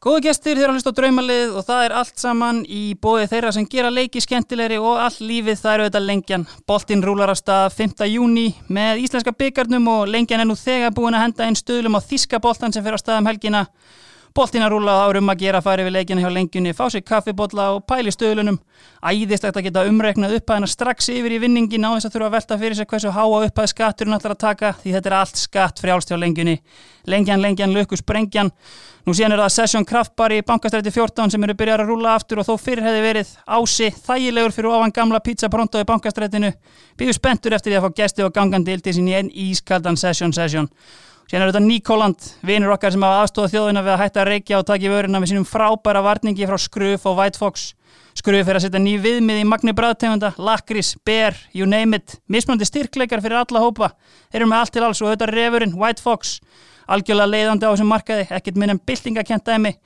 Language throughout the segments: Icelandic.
Góðu gestir, þér að hlusta á draumalið og það er allt saman í bóði þeirra sem gera leiki skemmtilegri og all lífið það eru þetta lengjan. Boltinn rúlar á stað 5. júni með íslenska byggarnum og lengjan er nú þegar búin að henda einn stöðlum á þíska boltan sem fer á stað um helgina. Boltinn að rúla árum að gera færi við leikina hjá lengjunni, fá sér kaffibotla og pæli stöðlunum. Æðislegt að geta umreiknað upphæðina strax yfir í vinningin á þess að þurfa að velta fyrir sig hversu háa upphæð skatturinn ætlar að taka því þetta er allt skatt frjálst hjá lengjunni. Lengjan, lengjan, lökus, brengjan. Nú síðan er það Session Kraftbar í bankastræti 14 sem eru byrjar að rúla aftur og þó fyrir hefði verið ási þægilegur fyrir ofan gamla pizza pronto í bankastrætinu. Býðu spenntur eftir því að fá gesti og gangandi ildi sín í einn ískaldan Session Session. Síðan er þetta Nikoland, vinur okkar sem hafa aðstofað þjóðina við að hætta að reykja og taki vörina með sínum frábæra varningi frá Skruf og White Fox. Skruf er að setja ný viðmið í magni bræðtegunda, lakris, ber, you name it, mismunandi styrkleikar fyrir alla hópa. Þeir eru með allt til alls og þetta refurinn, White Fox, algjörlega leiðandi á þessum markaði, ekkert minn en.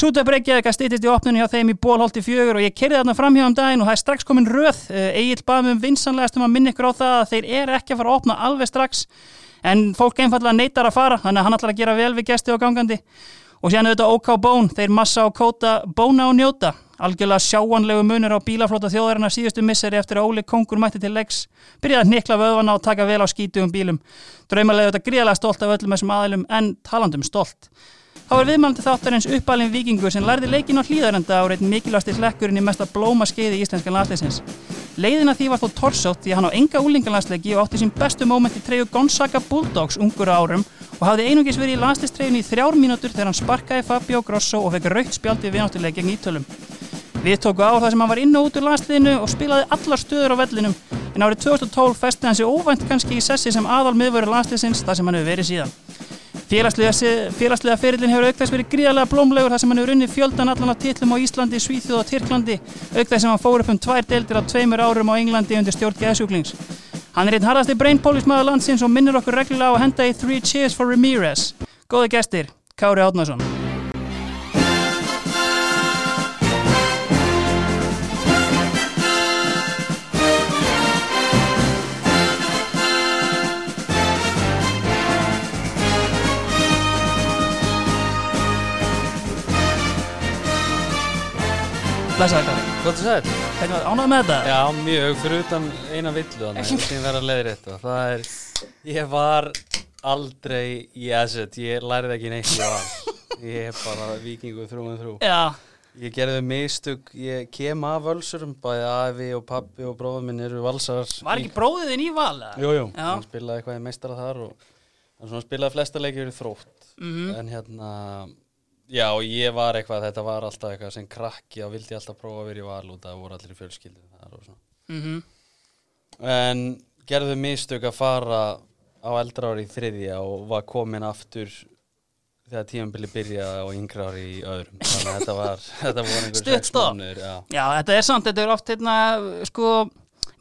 Sútöp Reykjavík að stýttist í opnunni hjá þeim í bólholti fjögur og ég kerði þarna fram hjá um daginn og það er strax komin röð. Egil baðum um vinsanlegast um að minna ykkur á það að þeir eru ekki að fara að opna alveg strax en fólk einfallega neytar að fara þannig að hann ætlar að gera vel við gesti og gangandi. Og síðan auðvitað OK Bón, þeir massa og kóta bóna og njóta. Algjörlega sjáanlegu munir á bílaflóta þjóðarinnar síðustu misseri eftir að Óli Kongur mætti til leggs byrjaði að nikla vöðvana og taka vel á skítugum bílum. Draumalega auðvitað gríðalega stolt af öllum þessum aðilum en talandum stolt Þá er viðmælandi þáttarins uppalinn vikingur sem lærði leikin á hlýðarenda á reynd mikilvægsti hlekkurinn í mesta blóma skeiði í íslenskan landsleisins. Leiðina því var þó torsótt því að hann á enga úlingalandsleiki og átti sín bestu móment í treyju Gonzaga Bulldogs ungur árum og hafði einungis verið í landsleistreyjun í þrjár mínútur þegar hann sparkaði Fabio Grosso og fekk raukt spjaldi viðnáttuleik gegn ítölum. Við tóku á það sem hann var inn og út úr landsliðinu og spilaði allar stöður á vellinum en árið 2012 festi hann sig óvænt kannski í sessi sem aðal miðvöru landsliðsins þar sem hann hefur verið síðan. Félagslega, félagslega ferillin hefur aukþægs verið gríðarlega blómlegur þar sem hann hefur unnið fjöldan allan af titlum á Íslandi, Svíþjóð og Tyrklandi aukþægs sem hann fór upp um tvær deildir á tveimur árum á Englandi undir stjórn geðsjúklings. Hann er einn harðasti brainpólismæður landsins og minnur okkur reglulega á að henda í Three Cheers for Ramirez. Góði gestir, Kári Átnarsson. Blessaði. Hvað þú sagði? Hvernig var ánað með þetta? Já, mjög, fyrir utan eina villu þannig Það er, ég var aldrei í asset, ég lærið ekki neitt í val Ég er bara vikingu þrú með þrú Já, Ég gerði mistug, ég kem af völsurum Bæði afi og pappi og bróðum minn eru valsar var ekki bróðið þinn í val? eða? Jú, hann spilaði eitthvað í meistara þar og hann spilaði flesta leikir þrótt Mhm. En hérna, já, ég var eitthvað, þetta var alltaf eitthvað sem krakki og vildi alltaf prófa að vera í val og það voru allir í fjölskyldu og svona Mhm. en gerðu mistök að fara á eldra ári í þriðja og var komin aftur þegar tímabili byrjaði á yngra ári í öðrum þannig að þetta var, þetta voru einhver Stutt mánuðir, já. Já, þetta er samt, þetta er oft hérna, sko,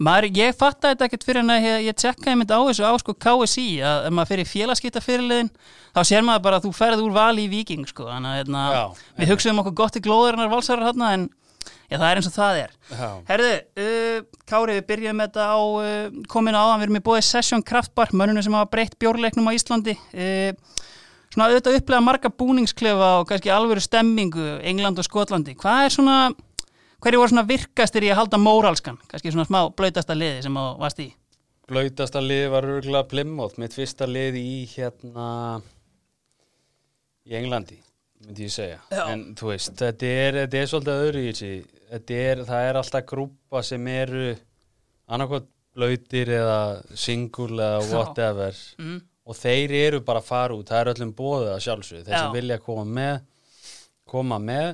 maður, ég fatta þetta ekkert fyrir en að ég, ég tjekkaði mynd á þessu á sko KSI, að ef maður fyrir félagskipta fyrirliðin, þá sér maður bara að þú ferð úr vali í viking, sko, þannig að hérna, Já, við hugsaðum okkur gott í glóðurinnar valsarar hérna, en já, það er eins og það er. Já. Herðu, uh, Kári, við byrjum þetta á uh, komin áðan, við erum í bóði Session Kraftbar, mönnunum sem hafa breytt bjórleiknum á Íslandi. Uh, svona auðvitað upplega marga búningsklefa og kannski alvöru stemmingu, England og Skotlandi. Hvað er svona, hverju voru svona virkastir í að halda móralskan? Kannski svona smá blöytasta liði sem þú varst í. Blautasta lið var örgulega Plymouth mitt fyrsta lið í hérna í Englandi myndi ég segja Já. en þú veist, þetta er, þetta er svolítið öðru í þessi er, það er alltaf grúpa sem eru annarkvæmt blöytir eða single eða whatever Mm. og þeir eru bara að fara út það er öllum bóðið að sjálfsögðu þeir sem vilja koma með koma með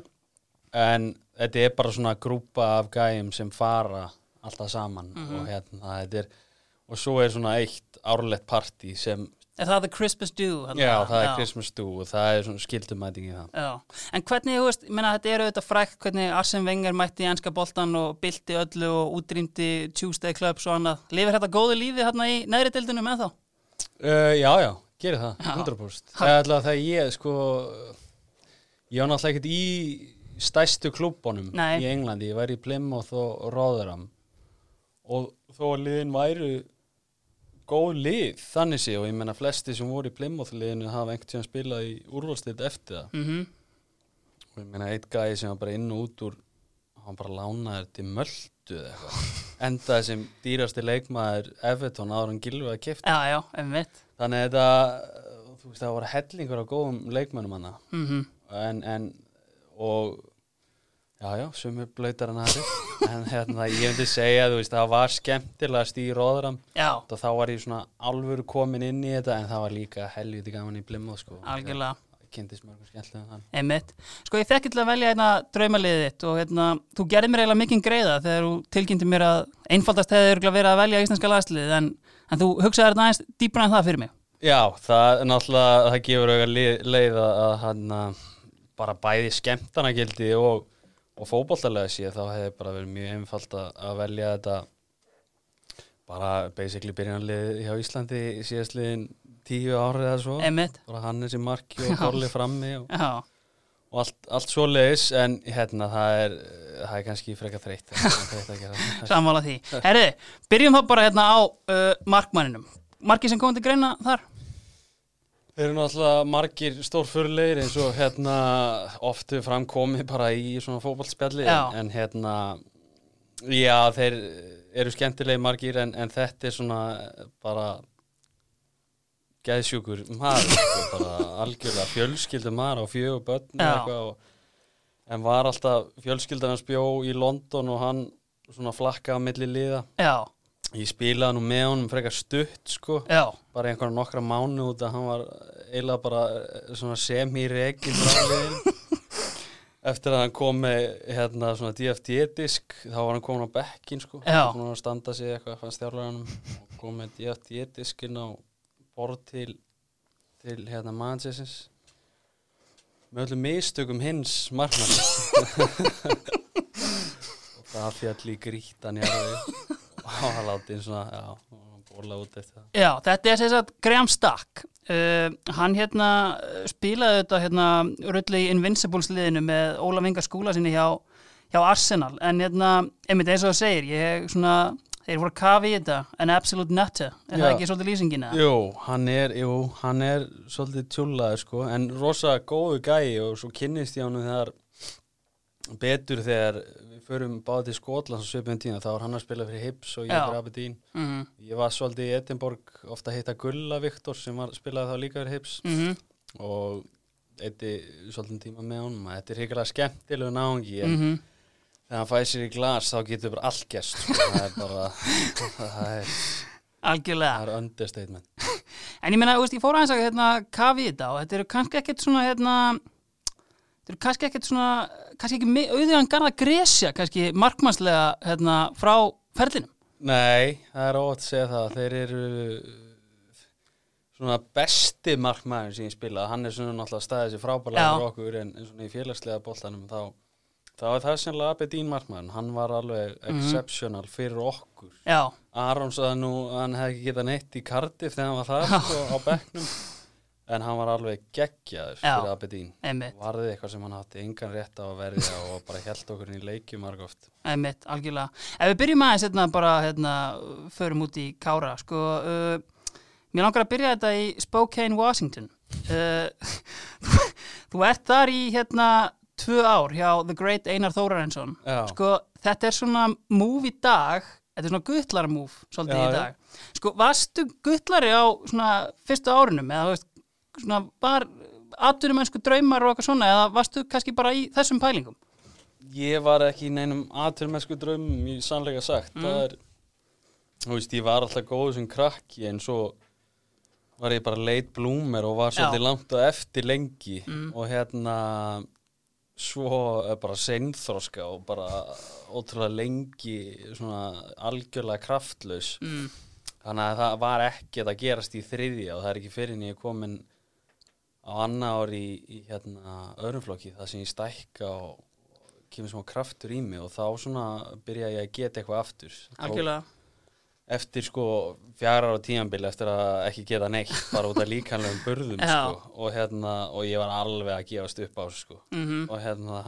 en þetta er bara svona grúpa af gæjum sem fara alltaf saman Mhm. og hérna þetta er og svo er svona eitt árlegt partí sem, Er það the Christmas do? þarna? já það er Christmas do og það er svona skildumæting í það Já, en hvernig, þú veist, meina þetta er auðvitað frækt hvernig Arsene Wenger mætti í enska boltan og bylti öllu og útrýmdi Tuesday Clubs og annað. Lifir þetta góðu lífi hérna í neðri dildinu með þá? uh, já já, gerir það, Já. 100% það er alltaf það ég sko ég var náttúrulega ekkert í stæstu klúbunum í Englandi, ég væri í Plymouth og Rotherham. Og þó að liðin væru góð lið þannig sé og ég menna flesti sem voru í Plymouth liðinu hafa einhvern tíðan spilað í úrvalstild eftir það. Mm og ég meina eitt gæði sem var bara inn og út úr hann bara lánaði til möldu eða eitthvað. Endaði sem dýrasti leikmaður Evertón áður en Gilvi að kipta Já, já, þannig að veist, það voru hellingur á góðum leikmönnum hana mm en, en og já, já, sumir blöytar en aðri en hérna, ég myndi segja, veist, það var skemmtilegast í róðram og þá var ég svona alvöru komin inn í þetta en það var líka helviti gaman í blimma sko. algjörlega. Sko ég fekk til að velja hérna draumaliðið þitt og hérna, þú gerði mér eiginlega mikinn greiða þegar þú tilkynnti mér að einfaldast hefði örugglega verið að velja íslenska lagsliðið en, en þú hugsaði þetta aðeins dýbra en það fyrir mig. Já, það er náttúrulega, það gefur auðvitað leið, að, að hann að bara bæði skemmtanagildi og, og fótbollalega sé þá hefði bara verið mjög einfalt að, að velja þetta bara basically byrjanlið hjá Íslandi síðastliðin tíu árið eða svo Einmitt. bara hann er sem marki og Korli frammi og, og allt, allt svo leiðis en hérna það er það er kannski frekar þreytt sammála því. Herri, byrjum þá bara hérna á uh, markmanninum. Marki sem komið til greina þar? Þeir eru náttúrulega margir stórfurleir eins og hérna oftu framkomið bara í svona fótballspjalli Já. en, hérna já þeir eru skemmtilegi margir en, en þetta er svona bara geðsjúkur maður sko, bara algjörlega fjölskyldu maður á börn og eitthvað og, en var alltaf fjölskyldan hans bjó í London og hann svona flakkaði á milli liða. Já, ég spilaði nú með honum frekar stutt sko. Já, bara einhverja nokkra mánu út að hann var eiginlega bara eh, liðinu. Eftir að hann kom með hérna svona DFD-disk þá var hann komin á bekkin sko. Að standa sig eitthvað fannst þjárleganum og kom með DFD-diskin á borð til til hérna mannsessins með öllum mistökum hins markmann og það fjall í grítan og hann láti einn svona já, bóla út eftir það já, þetta er þess að Graham Stack. Uh, hann hérna uh, spilaði þetta hérna rulli í Invincibles liðinu með Ólaf Inga skúla sinni hjá, hjá Arsenal en hérna, einmitt eins og það segir ég svona, þeir voru að kafi í þetta en absolute nutter, er það Já. ekki svolítið lýsingina? Jú, hann er, jú, hann er svolítið tjúlaður sko, en rosa góðu gæi og svo kynnist ég hann þegar betur þegar förum báði til Skotland svo svipum tíma, þá var hann að spila fyrir Hips og ég Já. fyrir Aberdeen. Mm Ég var svolítið í Edinborg ofta hitta Gulla Viktor sem var, spilaði þá líka fyrir Hips -hmm. og eitti svolítið tíma með honum þetta er hrigalega skemmtilegu náungi en Mm þegar hann fæði sér í glas þá getur bara allt gest sko. það er bara það er, það er understatement En ég veist, ég fór aðeins að hérna, kafi þetta og þetta eru kannski ekkert svona, hérna, þetta eru kannski ekkert svona, kannski ekki mi- auðvitað garða gresja, kannski markmannslega, hérna, frá ferlinum. Nei, það er óvægt að segja það. Þeir eru svona besti markmaður sem ég spila. Hann er svona náttúrulega staðið sér frábærlega Já. fyrir okkur en, en svona í félagslega boltanum þá, þá er það sannlega Abedín markmaður hann var alveg Mhm. exceptional fyrir okkur. Já, Aron sagði nú að hann hefði ekki getað neitt í Cardiff þegar hann var það sko, á bekknum en hann var alveg geggjaður fyrir Abedín einmitt, varðið eitthvað sem hann átti engan rétt á að verja og bara held okkur í leikjum margóft einmitt, algjörlega. Ef við byrjum aðeins, hérna, bara, hérna, förum út í Kára, sko, uh, mér langar að byrja þetta í Spokane, Washington. Uh, þú ert þar í, hérna, tvö ár hjá The Great Einar Þórarensson. Sko, þetta er svona múf í dag, þetta er svona guttlara múf svolítið Já, í dag. Sko, varstu guttlari á svona fyrstu árunum eða, þú veist, svona, var atvinnum einsku draumar og eitthvað svona eða varstu kannski bara í þessum pælingum? Ég var ekki í neinum aðturmessku draumum í sannleika sagt það er, þú veist, ég var alltaf góð sem krakki en svo var ég bara late bloomer og var svolítið Já. langt á eftir lengi og hérna svo bara seinþroska og bara ótrúlega lengi svona algjörlega kraftlaus Mm. þannig að það var ekkert að gerast í þriðja og það er ekki fyrir en ég komin á annað ári í, í hérna öðrum flokki það sem ég stækka og kemur smá kraftur í mig og þá svona byrja ég að geta eitthvað aftur. Algjörlega. eftir sko fjara ára tímanbili eftir að ekki geta neitt bara út af líkanlegum burðum Já. sko, og hérna og ég var alveg að gefast upp á sko. Mm og hérna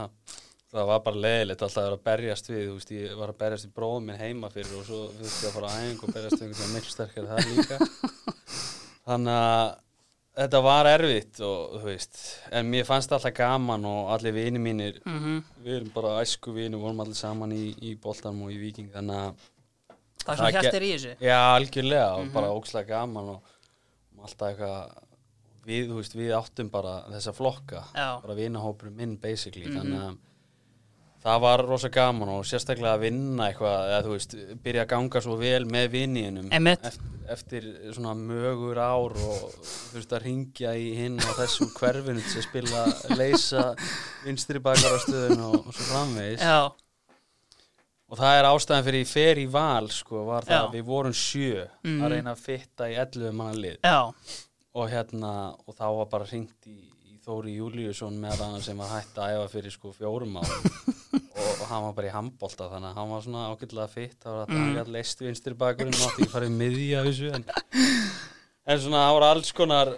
það var bara leiðilegt alltaf að vera að berjast við þú veist, ég var að berjast við bróðum minn heima fyrir og svo þurfti ég að fara á æfingu og berjast við einhvern veginn miklu sterkari það líka. Þannig að þetta var erfitt og þú veist, en mér fannst alltaf gaman og allir vini mínir, mm við erum bara æsku vini, vorum allir saman í, í boltanum og í viking, þannig að Það er svona hjartir í þessu. Já, algjörlega og bara ókslega gaman og, og alltaf eitthvað við, þú veist, við áttum bara þessa flokka Já. bara vinahópurinn minn basically þannig að það var rosa gaman og sérstaklega að vinna eitthvað eða þú veist, byrja að ganga svo vel með Einmitt. eftir, eftir svona mögur ár og þú veist að ringja í hinn og þessum hverfinu til að spila leysa vinstri bakarastöðun og, og svo framvegis Já, Og það er ástæðan fyrir fer í val sko, var það Já. að við vorum sjö Mhm. að reyna að fitta í 11 manna lið já, og hérna, og þá var bara hringt í, í Þóri Júliusson með hann sem var hætt að æfa fyrir sko fjórum árum og, og hann var bara í handbolta þannig að hann var svona ágætlega fitt það var að Mhm. hann gætt leist vinstri bakurinn og átti ekki farið miðja þessu en, en svona það voru alls konar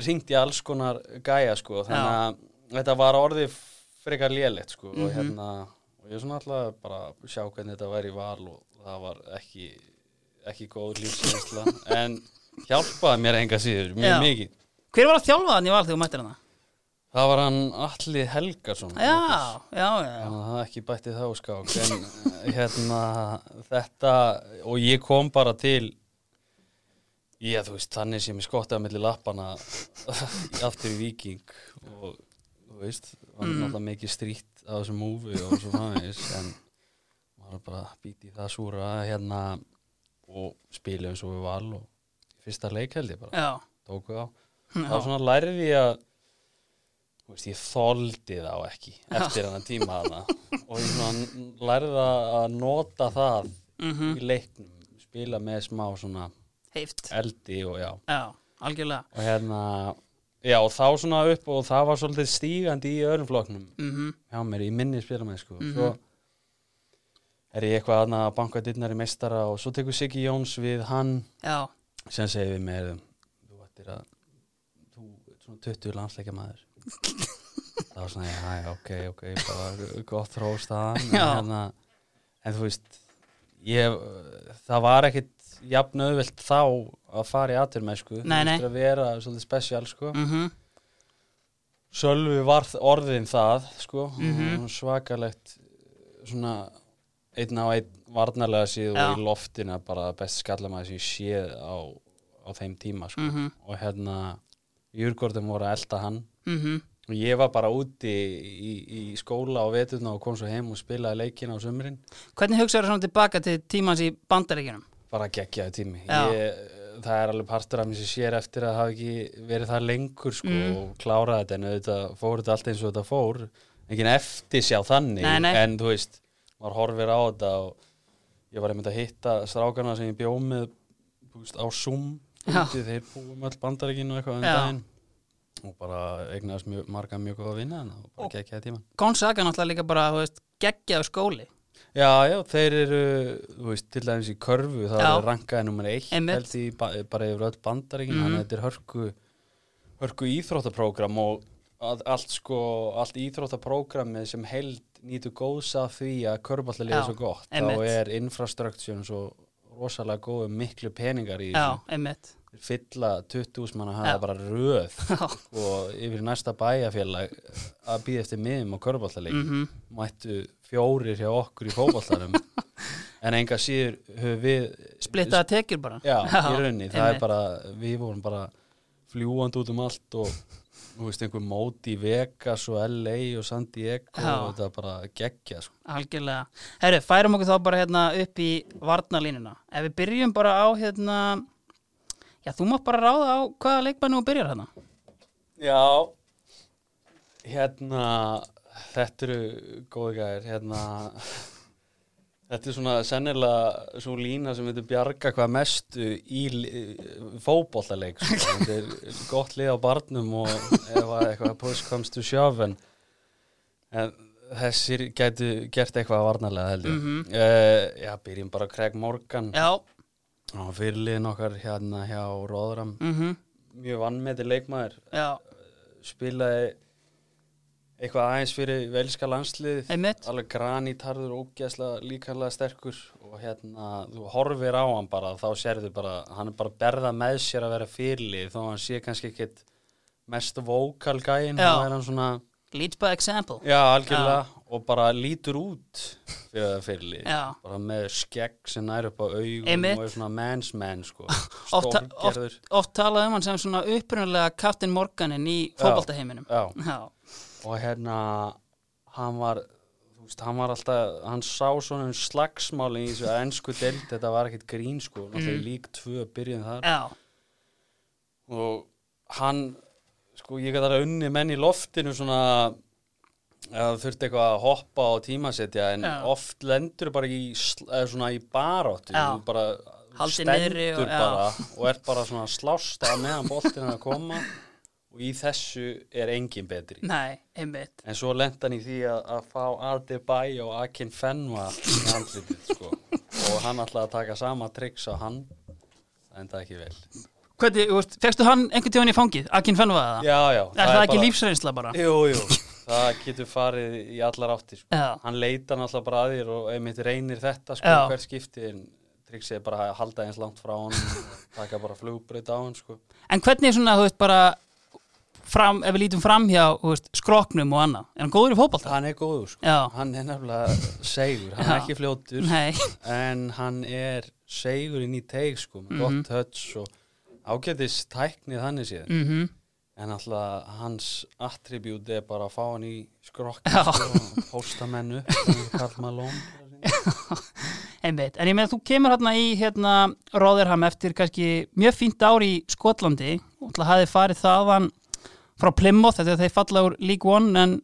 hringt í alls konar gæja sko þannig að þetta var orðið frekar lélegt sko Mhm. og hérna og ég svona alltaf bara sjá hvernig þetta væri val og það var ekki ekki góð lífsreynsla en hjálpaði mér enga síður mjög Já. mikið hver var að þjálfa þannig val þegar þú mættir hana? það var hann Alli Helgason Já, já, já, það ekki bætti þá skák en eh, hérna þetta og ég kom bara til já þú veist þannig sem ég skottaði mellir lappana aftur í Viking og þú veist var Mm. náttúrulega mikið strýtt á þessu múfi og svo framvegis en maður bara býti í það súra hérna og eins og við val og í fyrsta leik held ég bara já. tóku á. Þá svona lærði ég að veist, ég þoldi þá ekki eftir hennar tíma hana og ég svona lærði að nota það Mm í leiknum spila með smá svona Heift, eldi og já. Já, og hérna, já og þá svona upp og það var svolítið stígandi í öðrum flokknum mm hjá mér í minni spilamenn sko Mhm. svo er ég eitthvað aðna að banka dittnar í meistara og svo tekur Siggi Jóns við hann Já, sem segir við mér þú ættir að svona 20 landsleikja maður það var svona, já, já, ok, ok bara gott róst að hann Já. en, hérna, en þú veist ég, það var ekkit jafn auðvelt þá að fara í aturmennsku Nei, nei. að vera svolítið spesial sko mm Sölvi var orðin það sko, Mhm. og svakalegt svona einn á einn varnarlega síðu og í loftina bara best skallamæði sem ég séð á, á þeim tíma sko. Mhm. og hérna Júrgórdum voru að elda hann -hmm. og ég var bara úti í, í skóla á veturna og kom svo heim og spilaði leikina á sumrin Hvernig hugsaður svona tilbaka til tímans í bandaríkjunum? bara geggjaði tími ég, það er alveg partur af mér sem sér eftir að hafa ekki verið það lengur sko, Mm. og klára þetta en auðvitað fór þetta allt eins og þetta fór engin eftir sjá þannig Nei, nei. en þú veist, maður horfir á þetta og ég var einmitt að hitta strákarna sem ég bjó með á Zoom þeir búum öll bandaríkinu og eitthvað um daginn. Og bara eignaðast mjög, marga mjög góða að vinna og bara geggjaði tíma Gonzaga náttúrulega líka bara, geggjaðu skóli. Já, já, þeir eru, veist, til dæmis í körfu, það Já. er rankaði nummer eitt, held í ba bara yfir öll bandaríkin, Mhm. þannig að þetta er hörku, hörku íþróttaprógram og að, allt sko, allt íþróttaprógramið sem held nýtu góðs af því að körballið Já, er svo gott, einmitt. þá er infrastruktúrun svo rosalega góð um miklu peningar í Já, einmitt. Fylla 20 manna Já. hafa bara röð. Já. og yfir næsta bæjarfélag að býða eftir miðum á körballaleik mm mættu fjórir hjá okkur í fótballarum en enga síður höfum við Splittaða tekjur bara. Já, í rauninni, það er bara við vorum bara fljúandi út um allt og þú veist einhver móti í Vegas og LA og San Diego Já. og þetta er bara geggja sko. Algjörlega. Herru, færum okkur þá bara hérna upp í varnalínuna. Ef við byrjum bara á hérna, já þú mátt bara ráða á hvaða leikmannu og byrjar hérna. já hérna þetta eru góði gæðir hérna þetta er svona sennilega svo lína sem veitur bjarga hvað mestu í fótbollaleik sko. þetta er gott lið á barnum og ef að eitthvað push comes to shove en, en þessir gætu gert eitthvað varnarlega heldur mm Mhm. já, byrjum bara Craig Morgan Já. á fyrirliðin okkar hérna hjá Róðram Mm mjög vannmeti leikmaður Já. spilaði eitthvað aðeins fyrir velska landslið alveg granítarður, ógeðslega líkanlega sterkur og hérna þú horfir á hann bara, þá sérðu bara hann er bara berða með sér að vera fyrirlið þó hann sé kannski ekkit mest vókal gæinn, Já. þá er hann svona leads by example. Já, algjörlega, og bara lítur út fyrir það fyrirlið Já. bara með skegg sem nær upp á augum og er svona man's man sko, Oft- stórgerður. oft talað um hann sem svona upprunalega Captain Morganin í fótboltaheiminum. Já, já, og hérna hann var hann var alltaf, hann sá svona um slagsmáli í þessu ennsku deild. Þetta var ekkit grín sko, náttúrulega Mm. lík tvö byrjun þar. Já, og hann sko, ég gæti að unni menn í loftinu svona eða þurfti eitthvað að hoppa og tímasetja en Já. oft lendur bara í svona í baráttu. Já. þú bara Haldið stendur og- bara og er bara svona slást að meðan boltin er að koma og í þessu er engin betri nei, einmitt En svo lent hann í því að, að fá Adebayo og Akin Fenwa í andlitið, sko. Og hann ætlaði að taka sama triks á hann. Það enda ekki vel. Hvernig, þú veist, fegstu hann einhvern tíðan í fangið? Akin Fenvaða það? Já, já. Er það, ekki bara, lífsreynsla bara? Jú, jú. Það getur farið í allar áttir, sko. Hann leita náttúrulega bara að þér og einmitt reynir þetta, sko, Já. hvert skipti. En triksið er bara að halda eins langt frá hann taka bara flugbreyt á hann, sko. en hvernig svona, þú veist, bara fram, ef við lítum fram hjá, veist, skroknum og annað, er hann góður í fótbolta? Hann er góður, sko. Hann er nefnilega segur. Hann er Já. ekki fljótur. nei, en hann er segurinn í teig sko, með Mhm. gott höts og ágætis tæknið þannig séð mhm, en alltaf hans attribút er bara að fá hann í skrokk Já. sko, og pósta mennu Karl Malone einmitt. En ég með að þú kemur hérna í, hérna, Rotherham eftir kannski mjög fínt ár í Skotlandi og hafði farið þaðan frá Plymouth, þetta er þeir falla úr League One, en,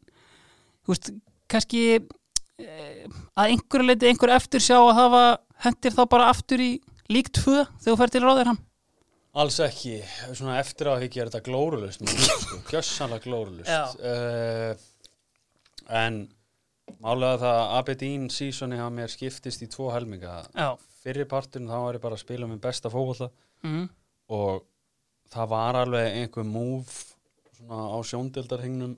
veist, kannski eh, að einhverju leiti einhver eftir sjá að hafa hendir þá bara aftur í League 2 þegar þú fer til Rotherham? alls ekki, svona eftir á ekki er þetta glórulust sko, kjössanlega glórulust uh, en málega það að Aberdeen sísoni hafa mér skiptist í tvo helminga. Já, fyrir partun þá var ég bara að spila með besta fókvalla mhm, og það var alveg einhver move svona á sjóndeldarhingnum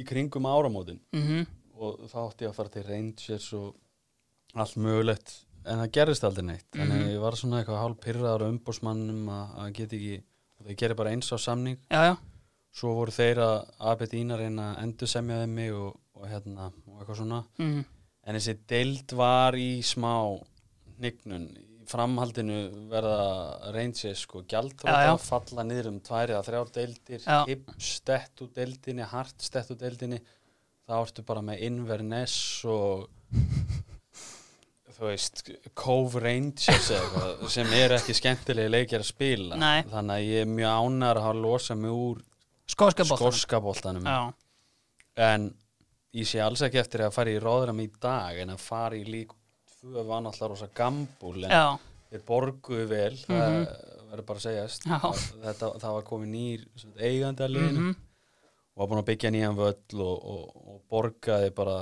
í kringum áramótin. Mhm, og þá átti ég að fara til Rangers og allt mögulegt en það gerðist aldrei neitt. Þannig Mhm. ég var svona eitthvað hálf pyrraður á umbósmannum að, geta ekki þeir gerir bara eins á samning. Já, já, svo voru þeir að Aberdeen að reyna að endur semja þeim mig og, og hérna og eitthvað svona. Mhm, En þessi deild var í smá hnignun. Framhaldinu verða Rangers sko gjaldróta, falla niður um tvær eða þrjár deildir, hip stett úr deildinni, hart stett úr deildinni. þá ertu bara með Inverness og þú veist, Cove Rangers eitthvað, sem eru ekki skemmtilegi leikir að spila. Nei. Þannig að ég er mjög ánægður að hafa losað mig úr. Já, En ég sé alls ekki eftir að fara í róðram í dag en að fara í lík tvö var náttúrulega rosa gambúl en já, þeir borguðu vel Mhm. það verður bara að segjast. Það- þetta, það var komið nýr eigandi að liðinu mhm, og var búin að byggja nýjan völl og, og, og borgaði bara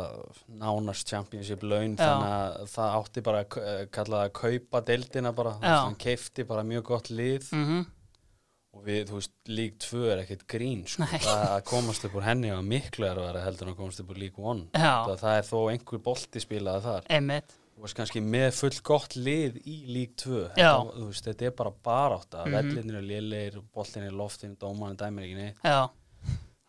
nánast championship laun Já. þannig að það átti bara að k- kalla að kaupa deildina bara. Já. hann keifti bara mjög gott lið. Mhm, og við, þú veist, lík 2 er ekkert grín sko. Að komast upp úr henni var miklu er að vera heldur en að komast upp úr lík 1 já, það, það er þó einhver bolti spilaði þar. Einmitt þú veist kannski með full gott lið í lík 2 Já. þetta, er bara barátta Mhm. mm -hmm. vellinir er lélegir, boltin er í loftinu dómanin dæmir ekki neitt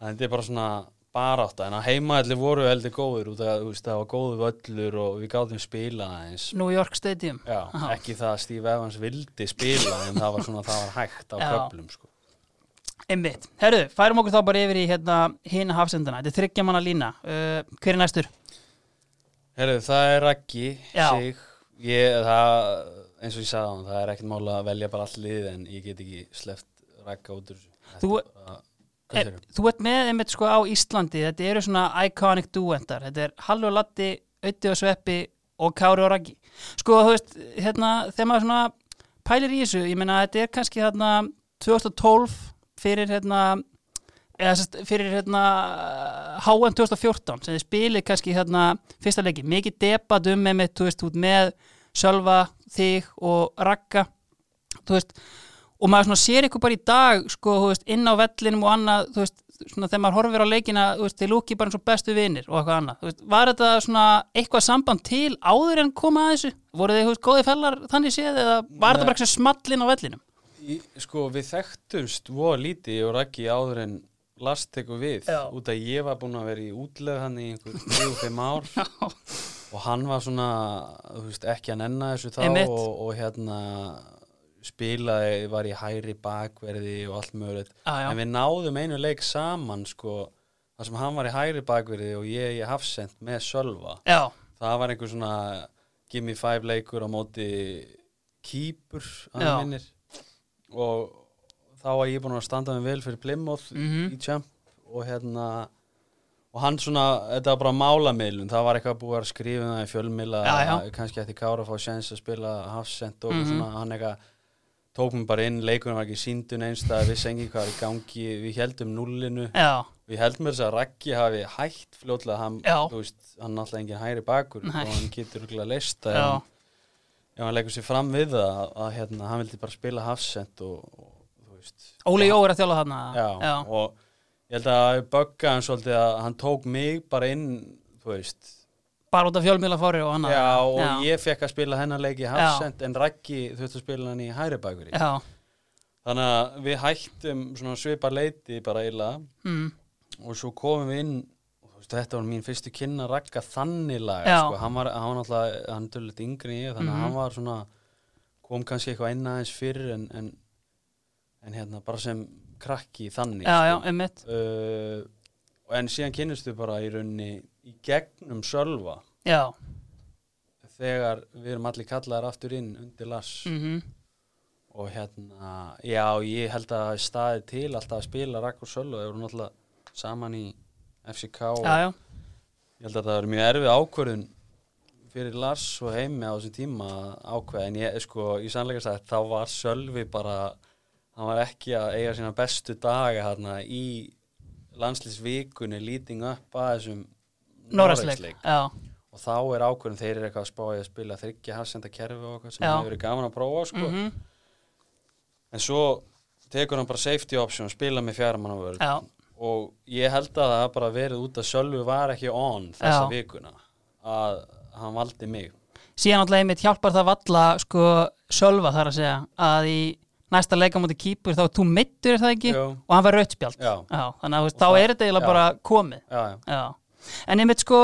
þetta er bara svona barátta en að heimaðalli voru heldur góður að þú veist, það var góðu völlur og við gáðum spila aðeins New York Stadium Já, ekki það að Steve Evans vildi spila en það var svona, það var hægt á Já. köflum sko. Einmitt, herru, færum okkur þá bara yfir í hérna hina hafsendana, þetta er þryggja manna lína uh, Hver er næstur? Herru, það er Raggi sig ég, það, eins og ég sagði á hann það er ekkert mála að velja bara all lið en ég get ekki sleppt Ragga út úr Þú- bara- Er, þú ert með einmitt sko á Íslandi, þetta eru svona iconic duendar, þetta er Hallu og Latti, Ötti og Sveppi og Kári og Raggi. Sko, þú veist, hérna, þegar maður svona pælir í þessu, ég meina, þetta er kannski hérna 2012 fyrir hérna, eða sérst, fyrir hérna HM 2014 sem þið spilið kannski hérna fyrsta leiki, mikið debat um einmitt, þú veist, út með Sölva, þig og Ragga, þú veist, og maður svona sér ykkur bara í dag sko, þú veist, inn á vellinum og annað þú veist, svona þegar maður horfir á leikina þú veist, þeir lúki bara eins og bestu vinir og eitthvað annað. Þú veist, var þetta svona eitthvað samband til áður en koma að þessu? Voru þið, þú veist, góði fellar þannig séð eða var þetta bara eitthvað smallin á vellinum? Í, sko við þekktumst voða lítið og Raggi áður en Lars tekur við Já. út að ég var búinn að vera í útleð hann í einhver 3-5 ár. Og hann var svona veist, ekki að nenna þessu þá og, og hérna spilaði, var í hæri bakverði og allt mögulegt. Já. en við náðum einu leik saman sko, þar sem hann var í hæri bakverði og ég í hafsend með Sölva. Já, það var einhver svona gimme five leikur á móti kýpur og þá var ég búin að standa mig vel fyrir Plymouth Mhm. í Champ og hérna og hann svona, þetta var bara málamiðlun það var eitthvað búið að skrifa um það í fjölmila Já, já. kannski eftir Kára að fá sjens að spila hafsend og Mhm. svona hann eitthvað tók mér bara inn, leikunum var ekki síndun einstað, vissi engin hvað er í gangi við heldum nullinu já, Við heldum þess að Raggi hafi hætt fljótlega hann, þú veist, hann er alltaf engin hæri bakur Nei. og hann getur örugglega leist það ef, hann- leggur sér fram við það að, að hérna, hann vildi bara spila hafsend og, og Óli Jó er að þjála þarna. Já, já, og ég held að bögga hann svolítið að hann tók mig bara inn þú veist. Bara út af fjölmjöla fóri og annað. Já, og já, ég fekk að spila hennar leiki hafsend en Raggi þurfti að spila hann í já, þannig að við hættum svona svipa leiti bara eila mm, og svo komum við inn veist, þetta var mín fyrstu kynna ragga þannig laga sko. hann var, náttúrulega, hann döllut yngri þannig að hann var svona kom kannski eitthvað inn aðeins fyrir en, en, en hérna bara sem krakki þannig já, já, sko. einmitt. Uh, en síðan kynnistu bara í rauninni í gegnum sölva. Já, þegar við erum allir kallaðar aftur inn undir Lars. Mhm, og hérna, já ég held að það staðið til alltaf að spila Ragg og Sölva, þeir voru náttúrulega saman í FCK og já, já. Ég held að það var mjög erfið ákvörðun fyrir Lars og heimi á þessum tíma að ákveða. En ég sko í sannleika sagt þá var Sölvi bara hann var ekki að eiga sína bestu daga hérna í landslýsvikunni lýting upp að þessum já, og þá er ákvörðun þeir eru eitthvað að spáði að spila þryggja hafsenda kerfi og eitthvað sem hefur verið gaman að prófa sko. Mhm, en svo tekur hann bara safety option spila með fjármannavörð já, og ég held að það bara verið út að Sölvi var ekki on þessa Já. vikuna að hann valdi mig. Síðan alltaf einmitt hjálpar það valla sko sölva þar að segja að í næsta leika múti kýpur þá er þú mittur er það ekki Jú. og hann var rautspjald Já. þannig að þá er þetta eiginlega bara komið já, já. já. en einmitt sko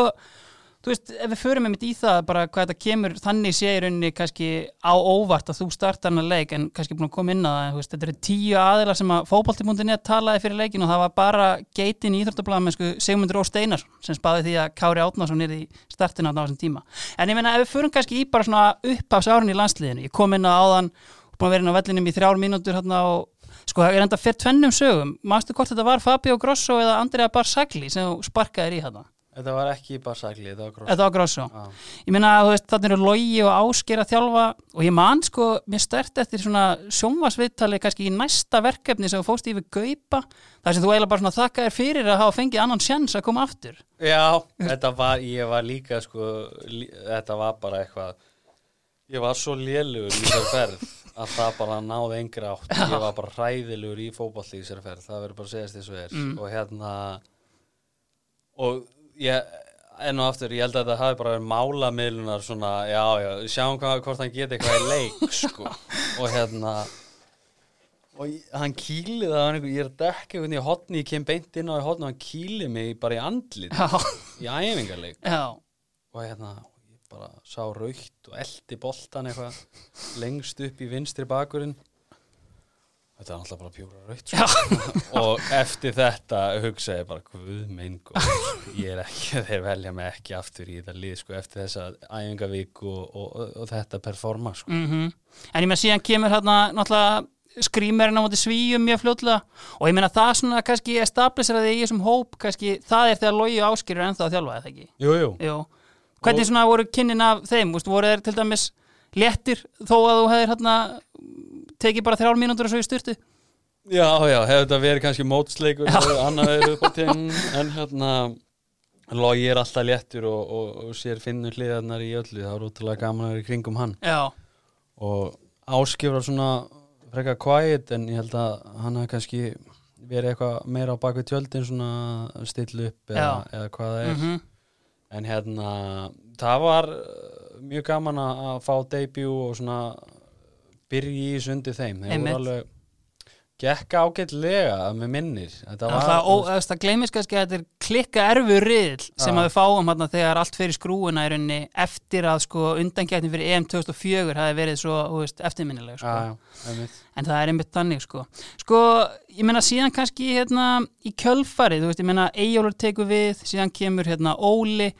þú veist, ef við förum einmitt í það bara hvað þetta kemur, þannig sé í rauninni kannski á óvart að þú startar hann að leik en kannski búin að koma inn á það þetta eru tíu aðilar sem að fótbolti.net talaði fyrir leikin og það var bara geitin í Íþróttablaðum með sko Sigmundur Ó Steinarsson sem spáði því að Kári Átnarsson er í startinu á þessum tíma en ég meina ef við förum kannski í bara svona upphafs árin í landsliðinu, ég kom inn á áðan búin að vera inn á vellinum í þrjár mínútur hérna og sko það er enda fyrir tvennum sögum mástu hvort þetta var Fabio Grosso eða Andrea Barsagli sem þú sparkaðir í hérna þetta var ekki bara sagli þetta var gróf Þetta var Grosso. Já. Ég meina, þú veist, þannig eru logi og ásker að þjálfa og ég man sko, mér stert eftir svona sjónvarsviðtali kannski í næsta verkefni sem þú fóst við Gaupa, þar sem þú eiginlega bara svona þakka þér fyrir að hafa fengið annan sjans að koma aftur. já, þetta var ég var líka sko lí, þetta var bara eitthvað ég var svo lélugur í þessar ferð að það bara náði engra átt. Ég var bara hræðilugur í fótballí í þessar ferð það verður bara að segja þess að er Mm. og hérna og ég enn og aftur, ég held að þetta hafi bara verið málamiðlunar svona, já, já, sjáum hvað, hvort hann geti eitthvað í leik, sko. Og hérna og ég, hann kýlið það, hann ég er að dekka einhvern í hotni, ég kem beint inn á í hotni og hann kýlið mig bara í andlit Já, í æfingarleik já, og hérna, ég bara sá raukt og eldi boltan eitthvað lengst upp í vinstri bakurinn þetta er alltaf bara pjúra raukt sko. og eftir þetta hugsa ég bara, guð minn ég er ekki, þeir velja mig ekki aftur í þetta lið, sko, eftir þessa æfingavík og, og, og, þetta performa, sko. mhm. En ég meina, síðan kemur hérna náttúrulega skrýmerinn á móti svíum mjög fljótlega og ég meina það svona kannski establiseraði í þessum hóp kannski, það er þegar logi er ennþá að þjálfa, eða ekki? Jú, jú, Jú. Hvernig svona voru kynnin af þeim? Úst, voru þeir til dæmis léttir þó að þú hefðir hérna tekið bara þrjár mínútur og svo í styrtu? Já, já, hefur þetta verið kannski mótsleikur og annað verið upp á tinn en hérna Logi er alltaf léttur og, og, og sér finnur hliðarnar í öllu það er útrúlega gaman að vera í kringum hann. Já, og áskifra svona frekar quiet en ég held að hann hafði kannski verið eitthvað meira á bakvið tjöldin svona að stilla upp eða, eða hvað það er. Mm en hérna það var uh, mjög gaman að fá debut og svona byrja í sundi þeim. Þeir voru alveg gekk ágætlega með minnir þetta var Það, það, það gleymis kannski að þetta er klikka erfur riðl sem að við fáum hérna þegar allt fyrir skrúuna í rauninni eftir að sko undangættin fyrir EM 2004 hafi verið svo veist, eftirminnileg sko. já, já, en það er einmitt þannig sko. sko, ég meina síðan kannski hérna í kjölfarið, þú veist, ég meina Eyjólfur tekur við, síðan kemur hérna Óli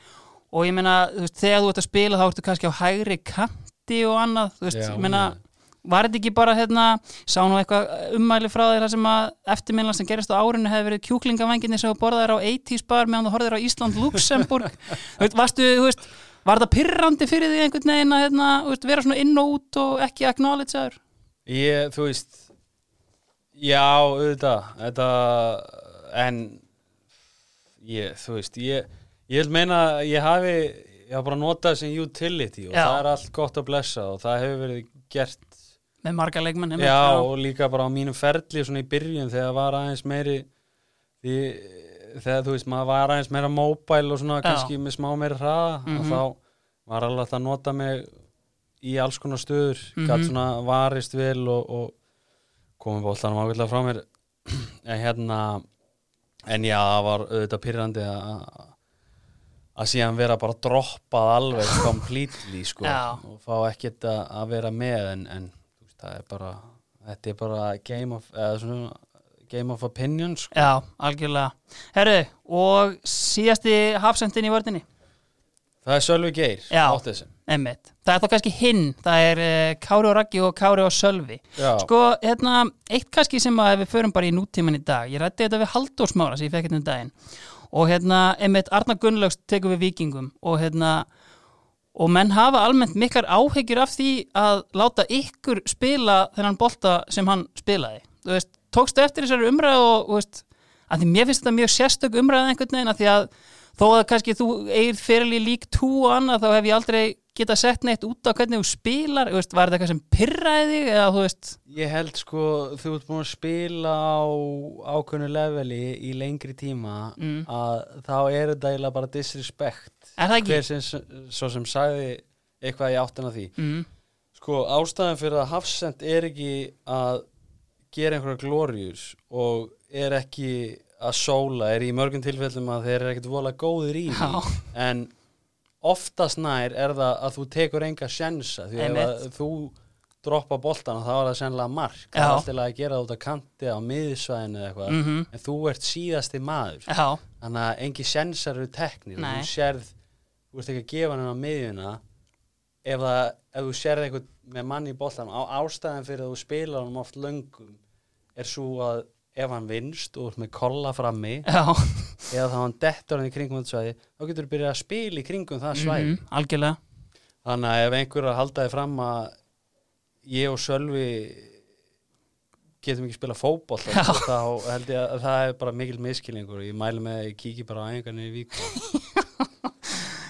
og ég meina, þú veist, þegar þú ert að spila þá ertu kannski á hægri kanti og annað, þú veist, Já, ég meina já. Var þetta ekki bara hérna, sá nú eitthvað ummæli frá þér þar sem að eftirminnilega sem gerist á árinu hefði verið kjúklingavanginni sem þú borðaðir á 80s bar meðan þú horfðir á Ísland Luxemburg varstu, þú veist, var þetta pyrrandi fyrir því einhvern veginn að hérna, veist, vera svona inn og út og ekki acknowledge aður? Ég, þú veist Já, auðvitað Þetta En ég, Þú veist Ég, ég vil meina að ég hafi Ég hafa bara notað sem utility og Já. það er allt gott að blessa og það hefur verið gert með marga leikmenn einmitt, Já, og líka bara á mínum ferli svona í byrjun þegar var aðeins meiri því, þegar þú veist maður var aðeins meira móbæl og svona Já. kannski með smá meira hraða Mhm. og þá var hægt að nota mig í alls konar stöður Mhm. gætt svona varist vel og, og komið bóltanum ágætlega frá mér en hérna en já, það var auðvitað pyrrandi að að síðan vera bara droppað alveg completely sko Já. og fá ekkert að, vera með en, en það er bara þetta er bara game of, eða svona, game of opinion sko. Já, algjörlega. Herru, og síðasti hafsendin í vördinni? það er Sölvi Geir Já. Einmitt. Það er þá kannski hinn, það er uh, Kári og Raggi og Kári og Sölvi. Já. Sko, hérna, eitt kannski sem að við förum bara í nútíman í dag, ég rætti þetta við Halldórsmára sem ég fekk hérna um daginn og hérna, einmitt Arna Gunnlaugs tekur við vikingum og hérna og menn hafa almennt miklar áhyggjur af því að láta ykkur spila þennan bolta sem hann spilaði. Þú veist, tókstu eftir þessari umræðu og, þú veist, að því mér finnst þetta mjög sérstök umræða einhvern veginn að því að þó að kannski þú eigir fyrirli lík tú og annað þá hef ég aldrei getað sett neitt út á hvernig þú spilar, veist, var þetta eitthvað sem pyrraði þig eða þú veist, Ég held sko, þú ert búin að spila á ákveðnu leveli í lengri tíma Mm. að þá er þetta eiginlega bara disrespect. Er hver sem, svo sem sagði eitthvað í áttina því. Mm, Sko, ástæðan fyrir að Hafsend er ekki að gera einhverja glórius og er ekki að sóla, er í mörgum tilfellum að þeir eru ekkert vola góðir í Já. en oftast nær er það að þú tekur enga sjensa því Einmitt. að þú droppa boltan þá er það sennilega mark. Það er alltaf að gera það út að kanti á miðsvæðinu eða eitthvað. Mhm, en þú ert síðasti maður. Já, þannig að engi sjensar eru teknir. Þú sérð, þú ert ekki að gefa hann á miðjuna ef, það, ef þú sérð eitthvað með manni í boltan á ástæðan fyrir að þú spilar hann oft löngum er svo að ef hann vinst og ert með kolla frammi já, eða þá hann dettur hann í kringum þetta svæði þá getur þú byrjað að spila í kringum það svæði mhm, algjörlega þannig að ef einhver er að halda þið fram að ég og Sölvi getum ekki spila Já. þá held ég að það er bara mikil miskilningur ég mæli með að ég kíki bara á æfingarnir í vík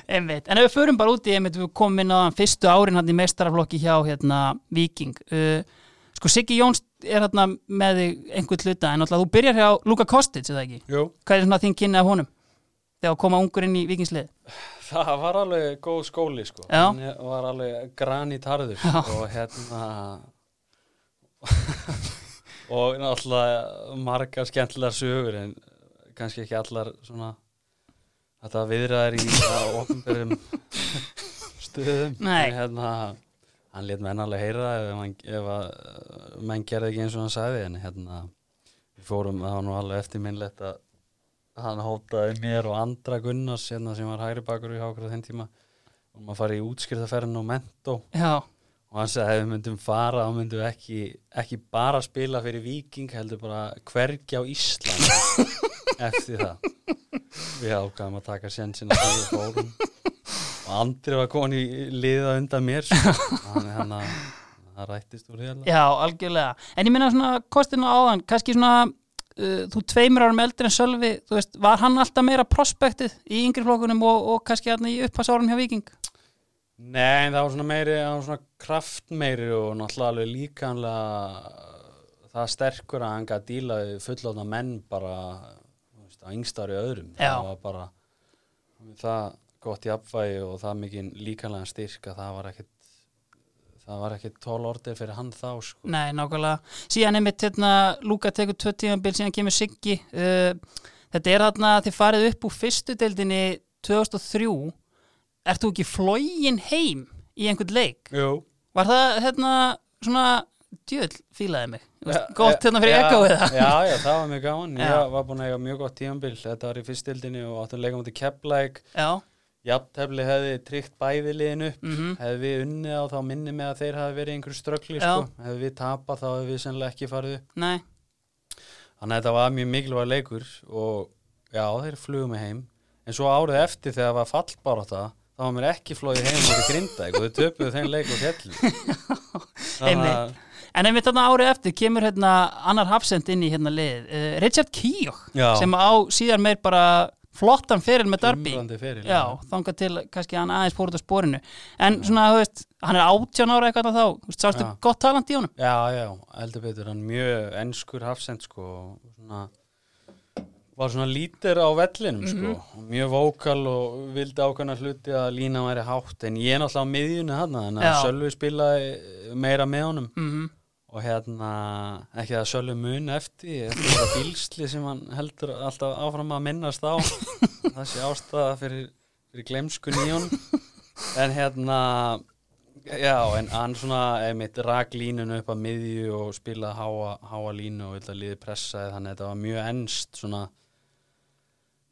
Einmitt. En ef við förum bara út í, einmitt, við komum inn á fyrstu árin hann í meistaraflokki hjá hérna, Viking. Uh, sko Siggi Jóns er hérna með einhvern hluta, en alltaf þú byrjar hjá Luka Kostic, eða ekki? Jú. Hvað er svona þín kynni af honum? Þegar að koma ungur inn í Vikingslið? það var alveg góð skóli sko Já. hann var alveg granít harður Já. og hérna og náttúrulega margar skemmtilegar sögur en kannski ekki allar svona þetta viðraðar í ofnbyrjum stöðum Nei. En hérna hann let menn alveg heyra það ef, að menn gerði ekki eins og hann sagði en hérna við fórum, það var nú alveg eftirminnlegt að hann hótaði mér og andra Gunnars hérna, sem var hægri bakur í hákur á þenn tíma og maður farið í útskriðaferðin og mentó. Já, og hann sagði að ef við myndum fara þá myndum við ekki, ekki bara spila fyrir Viking heldur bara hvergi á Ísland eftir það. Við ákvæðum að taka sjensin að því við fórum Andri var komin í liða undan mér sko. hann, hann, það rættist úr alveg já, algjörlega. En ég minna svona kostinu áðan, kannski svona uh, þú tveimur árum eldri en Sölvi, þú veist, var hann alltaf meira prospektið í yngri flokkunum og, og kannski hérna í upphasárum hjá Viking? Nei, það var svona meiri, það var svona kraftmeiri og náttúrulega alveg líkanlega það sterkur að hann gæti dílaði fullóðna menn bara á yngstári öðrum Já. það var bara það gott í apvægi og það mikið líkanlega styrk að það var ekkit það var ekkit tól orðið fyrir hann þá sko. Nei, nákvæmlega. Síðan einmitt hérna, Lúka tekur tvö tímabil, síðan kemur Siggi. Uh, þetta er þarna að þið farið upp úr fyrstu deildinni 2003. Ert þú ekki flógin heim í einhvern leik? Jú Var það hérna svona djöðl fílaði mig? Ja, Gott hérna fyrir ja, ekkoið það? Já, já, það var mjög gaman Já. Ég var búin að eiga mjög gott tímabil Þetta var í fyrstildinni og áttum að leika mútið Keflæk Já, Jafntefli hefði tryggt bæði liðin upp. Mhm, Hefði við unnið á þá minni með að þeir hafi verið einhverju ströggli sko. Hefði við tapað þá hefði við sennilega ekki farið upp. Nei, Þannig að þetta var mjög mikilvæg leikur og já, þeir flugum mig heim. En svo árið eftir þegar það var fallbarátta þá var mér ekki flóið heim út í grindaðik og þau töpuðu þeim leik og fjalli. Einmitt. En einmitt þarna árið eftir kemur hérna annar hafsend inn í hérna lið, uh, Richard Keogh sem á síðan meir bara flottan feril með Darby. Feril, Já, þangað til kannski hann aðeins fór út á sporinu. En svona, þú veist, hann er 18 ára eitthvað þá, sástu Já. gott talant í honum? Já, já, heldur betur, hann mjög ennskur hafsend sko, svona, var svona lítir á vellinum sko, Mhm. og mjög vókal og vildi ákveðna hluti að lína væri hátt, en ég er náttúrulega á miðjunni hann, en að. Sölvi spilaði meira með honum Mm og hérna, ekki að Sölvi mun eftir, eftir það bílsli sem hann heldur alltaf áfram að minnast á, sé ástæða fyrir, fyrir glemskun í honum, en hérna, Já, en hann svona einmitt rak línunu upp að miðju og spilaði háa, háa línu og vildi að liði pressaði þannig að þetta var mjög ennst svona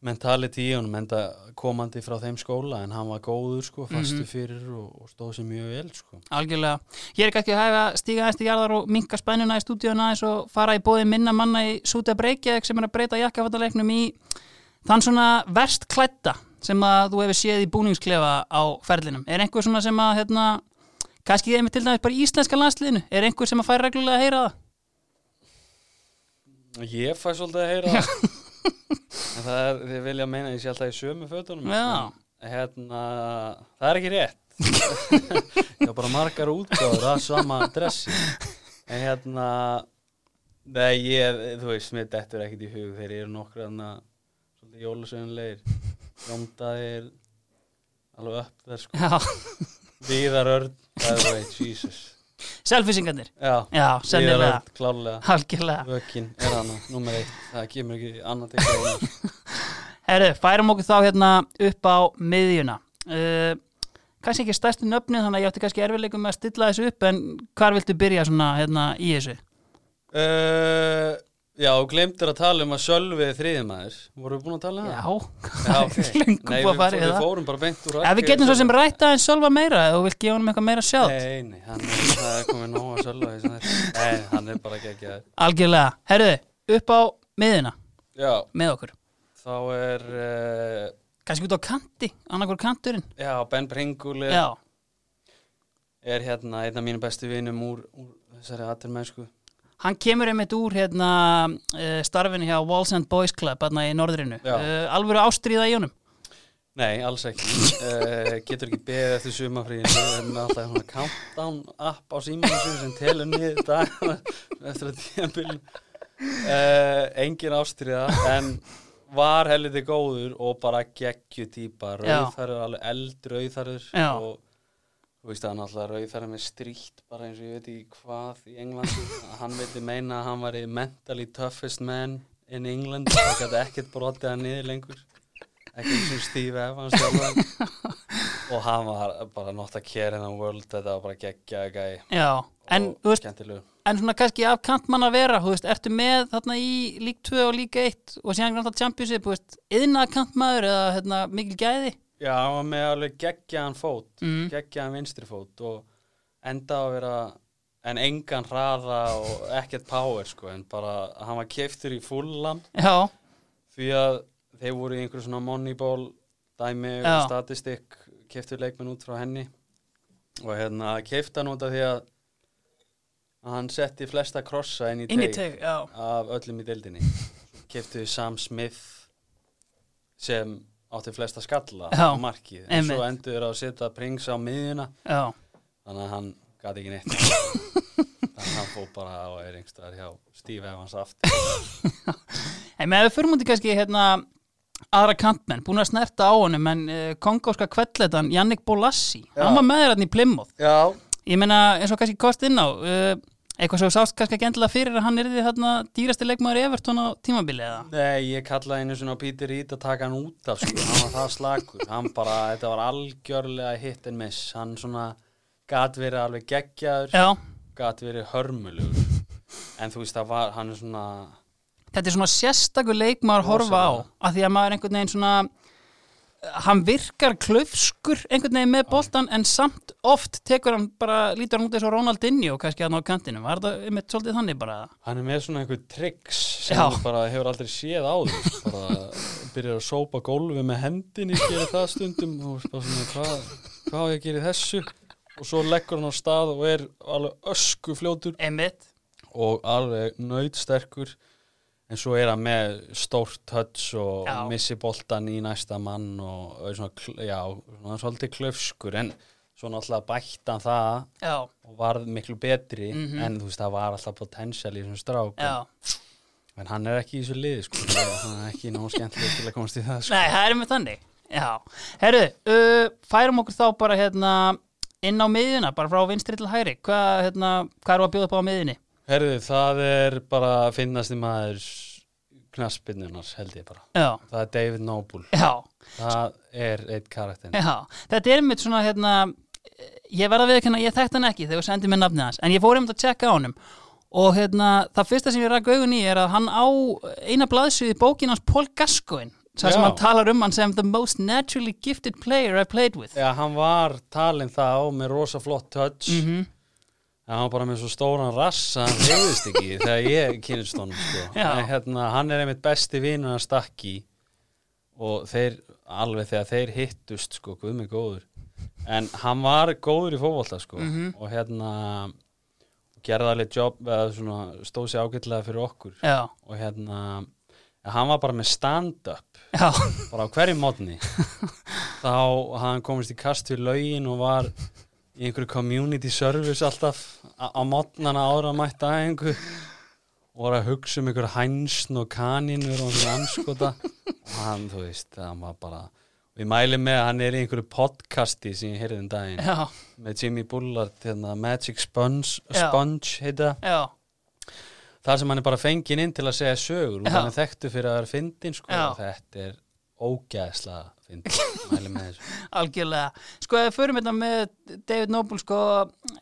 mentality í honum enda komandi frá þeim skóla en hann var góður sko, fastu Mhm. fyrir og, og stóð sér mjög vel sko. Algjörlega. Ég er ekki að hæfa stíga aðeins til jarðar og minka spænuna í stúdíuna aðeins og fara í bóði minna manna í Súta Breykjavík sem er að breyta jakkafættaleiknum í þann svona verst klætta sem að þú hefur séð í búningsklefa á ferlinum. Er einhver svona sem að, hérna, kannski einmitt til dæmis bara í íslenska landsliðinu, er einhver sem að færa reglulega að heyra það? Ég fæ svolítið að heyra það en það er, þið vilja meina ég sé alltaf í sömu fötunum. Já. en hérna, það er ekki rétt. Ég var bara margar útgáður að sama dressi en hérna nei, ég, þú veist, mér dettur ekkit í hug þeir eru nokkur hérna svolítið jólasögunlegir Jóndaðir alveg upp þær sko. Já, Viðar Örn, það er það, Jesus selfisingarnir. Já, Já, sennilega. Klálega Algjörlega. Vökin er hana, nummer eitt Það kemur ekki annað til. Herru, færum okkur þá hérna upp á miðjuna. Uh, kannski ekki stærstu nöfnið, þannig að ég átti kannski erfileikum með að stilla þessu upp, en hvar viltu byrja svona hérna í þessu? uh, Já, þú glemtir að tala um að er þriðimæður Voru við búin að tala um það? Já, Nei, búið að við, fara í við það. fórum bara beint úr ef við getum svo sem rætta en Sölva meira, þú vilt gefa honum eitthvað meira sjátt. Nei, nei, hann er, það er komið nóg að Sölva í þessum þætti. Nei, hann er bara ekki ekki Algjörlega. Herru, upp á miðjuna Já, með okkur. þá er uh, Kannski út á kanti, annarkur kanturinn. Já, Ben Pringul er, Já, er hérna hann kemur einmitt úr hérna uh, starfinu hjá Walls and Boys Club hérna í norðrinu. Uh, alvöru ástríða í honum. Nei, alls ekki uh, Getur ekki beðið eftir sumafríðin Við erum alltaf svona countdown app á símanum sem telur niður dagana eftir að tíðanbíl uh, Engin ástriða en var helviti góður og bara geggju típa Já. Rauðþarur, alveg eldrauðþarur Já. og þú veist að hann alltaf rauðþarur með stríkt bara eins og ég veit ekki hvað í Englandi. Hann vildi meina að hann var mentally toughest man in England. Það gæti ekkert brotið hann niður lengur. Ekki eins og Steve Evans og hann var bara not a care in the world. Þetta var bara geggjaði gæi. Og skemmtilegu en svona kannski af kantmann að vera, þú veist, ertu með þarna í lík 2 og lík 1 og síðan alltaf Championship, þú veist, yðna kantmaður eða hérna, mikil gæði já, hann var með alveg geggjaðan fót Mm. geggjaðan vinstri fót og enda að vera en engan hraða og ekkert power sko, en bara hann var keiftur í fullam. Því að þeir voru í einhverju svona moneyball dæmi Já. og statistik keiftur leikmenn út frá henni. Og hérna keifta hann út af því að hann setti flesta krossa inn í teg, af öllum í deildinni. Keiftu Sam Smith sem átti flesta skalla á markið. En svo endur á að setja Prings á miðjuna. Já, þannig að hann gæti ekki neitt. Þannig að hann fór bara og er einhverstaðar hjá Steve Evans aftur. En með við fyrir mútið kannski hérna aðra kantmenn, búin að snerta á honum en uh, kongóska kvelletan Jannik Bolassi, Já. hann var með þér hann í Plymouth. Já, ég meina eins og kannski kost inn á uh, eitthvað þú sást kannski ekki endilega fyrir að hann er því þarna dýrasti leikmaður í Everton á tímabili eða? Nei, ég kallaði einu svona Peter Reed að taka hann út af sko, hann var það slakur. Hann bara, þetta var algjörlega hit and miss, hann svona gat verið alveg geggjaður gat verið hörmulugur. En þú veist það var, hann er svona þetta er svona sérstakur leikmaður að horfa á að því að maður einhvern veginn svona hann virkar klaufskur einhvern veginn með boltan en samt oft tekur hann bara, lítur hann út eins og Ronaldinho kannski hann á kantinu, var þetta einmitt svolítið þannig bara? Hann er með svona einhver tricks sem Já. bara hefur aldrei séð áður. Bara byrjar að sópa gólfi með hendinni gerir það stundum. Og bara svona hvað, hvað á ég í þessu? Og svo leggur hann á stað og er alveg ösku fljótur einmitt, og alveg nöytsterkur en svo er hann með stórt touch og Já. missi boltan í næsta mann og er svona, já, svona svolítið klöfskur en svo náttúrulega bætti hann það já, og varð miklu betri Mhm. en þú veist það var alltaf potential í þessum strák já en hann er ekki í þessu liði sko hann er ekki nóg skemmtileg til að komast í það sko. Nei, það er með þannig Já, herru, uh, færum okkur þá bara hérna inn á miðjuna, bara frá vinstri til hæri hvað, hérna, hvað eru að bjóða upp á miðjunni? Herðu, það er bara finnast í maður knaspinnunar held ég bara. Já, það er David Noble, já, það er eitt karakter já. Þetta er einmitt svona, hérna ég verða við ekki, ég þekkt hann ekki þegar þú sendið mér nafnið hans, en ég fór einmitt að tjekka á honum. Og hérna, það fyrsta sem ég ræk augun í er að hann á eina blaðsvið í bókin hans Paul Gascoigne þar sem hann talar um hann sem the most naturally gifted player I played with. Já, hann var talin þá með rosa flott touch. Mhm. en hann var bara með svo stóran rass að hann reyðist ekki þegar ég kynist honum sko. En hérna, hann er einmitt besti vinur að stakki og þeir, alveg þegar þeir hittust sko, guð mig góður. En hann var góður í fótbolta sko. Mhm. og hérna gerði alveg jobb eða svona, stóð sér ágætlega fyrir okkur. Já, og hérna hann var bara með stand-up. Bara á hverju mótni þá hann komist í kast við lögin og var í einhverju community service alltaf á mótnana ára að mætta aðeingu og var að hugsa um einhverju hænsn og kaninur og svona anskota og hann, þú veist, hann var bara ég mæli með að hann er í einhverju podcasti sem ég heyrði um daginn. Já, með Jimmy Bullard, hérna, Magic Sponge. Sponge heita þar sem hann er bara fenginn inn til að segja sögur og hann er þekktu fyrir að vera fyndin sko, þetta er ógæðslega Algjörlega. Sko, ef við förum þetta með David Noble, sko,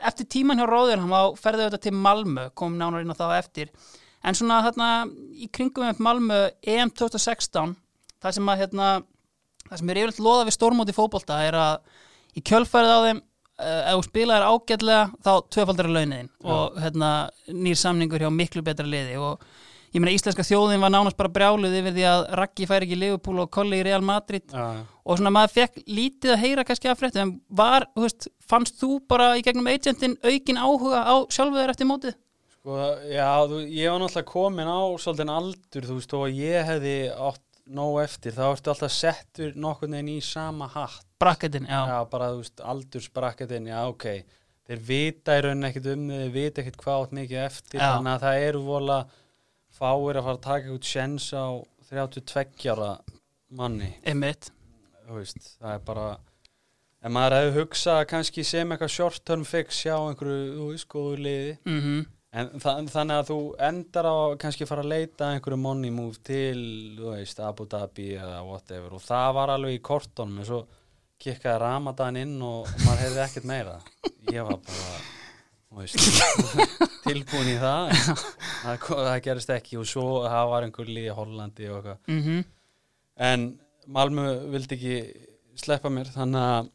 eftir tíman hjá Róður, hann ferðið þetta til Malmö, kom nánar inn á það eftir. En svona þarna í kringum með Malmö EM 2016, það sem að, hérna, það sem er yfirleitt loða við stórmóti fótbolta er að í kjölfærið á þeim, uh, ef þú spilaðir ágætlega, þá tvöfaldar er launiðin og hérna, nýr samningur hjá miklu betra liði og ég meina íslenska þjóðin var nánast bara brjáluð yfir því að Raggi fær ekki Liverpool og Kolli í Real Madrid Já, og svona maður fekk lítið að heyra kannski af fréttum, en var, þú veist, fannst þú bara í gegnum agentin aukin áhuga á sjálfu þér eftir mótið? sko, já þú, ég var náttúrulega komin á svolítið aldur, þú veist, og ég hefði átt nóg eftir, þá ertu alltaf settur nokkurn veginn í sama hatt Brakketin, já. já, bara, þú veist, aldursbrakketin já, ok, þeir vita í rauninni ekkit um þið, þeir vita ekkit hvað átt mikið eftir Já. þannig að það eru vola fáir að fara að taka út sjens á 32 ára manni. Einmitt. það er bara ef maður hefði hugsað kannski sem eitthvað short term fix hjá einhverju, góðu liði. Mm en þa þannig að þú endar á kannski fara að leita einhverju money move til, veist, Abu Dhabi eða whatever. Og það var alveg í kortunum en svo kikkaði Ramadan inn og maður heyrði ekkert meira. Ég var bara tilbúin í það það, það gerist ekki og svo það var einhver lið í Hollandi og eitthvað -hmm. en Malmö vildi ekki sleppa mér þannig að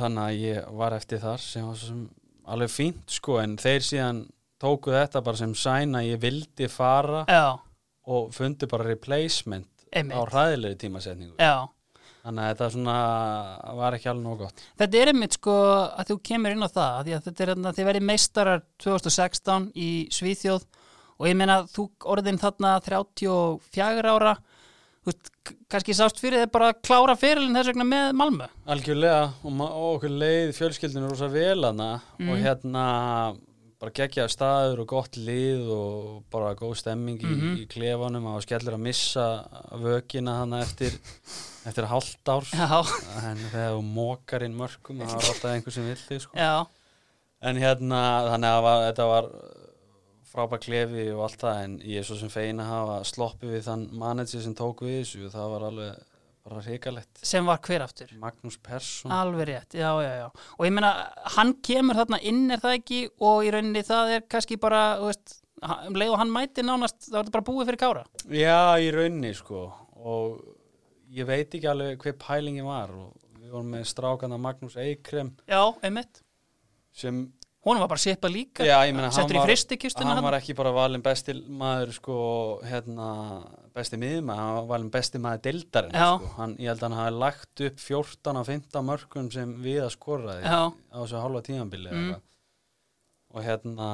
þannig að ég var eftir þar sem var sem alveg fínt sko en þeir síðan tóku þetta bara sem sæna ég vildi fara Já, og fundi bara replacement Einmitt. á hræðilegu tímasetningu já. Þannig að þetta svona var ekki alveg nóg gott Þetta er einmitt sko að þú kemur inn á það, því að þetta er þarna, þið verið meistarar 2016 í Svíþjóð og ég meina þú orðin þarna 34 ára, veist, kannski sást fyrir þið bara að klára fyrirlin þess vegna með Malmö Algjörlega og, og okkur leið fjölskyldinu rosa vel hana Mm. og hérna bara geggja staður og gott lið og bara góð stemming í, Mhm. í klefanum og skellir að missa vökina hana eftir, eftir hálft ár Já, en þegar þú mókar inn mörgum það var alltaf einhver sem vill þig sko. en hérna þannig að var, þetta var frábær klefi og allt það en ég er svo sem feina að hafa sloppið við þann manager sem tók við þessu það var alveg bara hrikalegt. Sem var hver aftur? Magnús Persson. Alveg rétt, já, já, já. Og ég meina, hann kemur þarna inn er það ekki? Og í rauninni það er kannski bara, veist, um leið og hann mæti nánast, það var þetta bara búið fyrir kára. Já, í raunni sko. Og ég veit ekki alveg hver pælingi var og við vorum með strákana Magnús Eikrem Já, einmitt, sem, honum var bara sipað líka já ég meina hann settur í var, fristikistuna hann var ekki bara valin besti maður sko, hérna besti miðum, hann var valin besti maður deildarinn Já. sko, hann, ég held að hann hafi lagt upp 14 af 15 mörgum sem við að skoraði Já. á þessu hálfa tímanbili Mm. mm. og hérna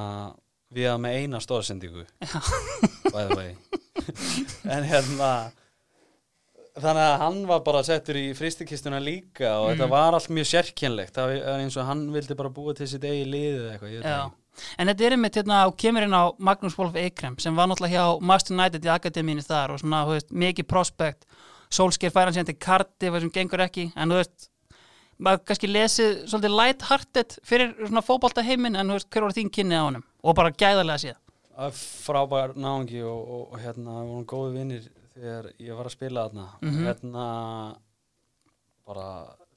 við að með eina stóðsendingu by the way en hérna þannig að hann var bara settur í fristikistuna líka og Mm. þetta var allt mjög sérkennlegt það er eins og hann vildi bara búa til sitt eigi liðið eða eitthvað, það en þetta er einmitt hérna og kemur inn á Magnús Wolf Eikrem sem var náttúrulega hjá Master United í Akademínu þar og svona, þú veist, mikið prospect Solskjær fær hann síðan til Cardiff sem gengur ekki, en þú veist maður kannski lesið svolítið light-hearted fyrir svona fótbolta heiminn en þú veist, hver var þín kynni á honum? Og bara gæðarlega síðan Það frábær náungi og, og, og hérna við vorum góði vinnir þegar ég var að spila þarna Mhm. hérna bara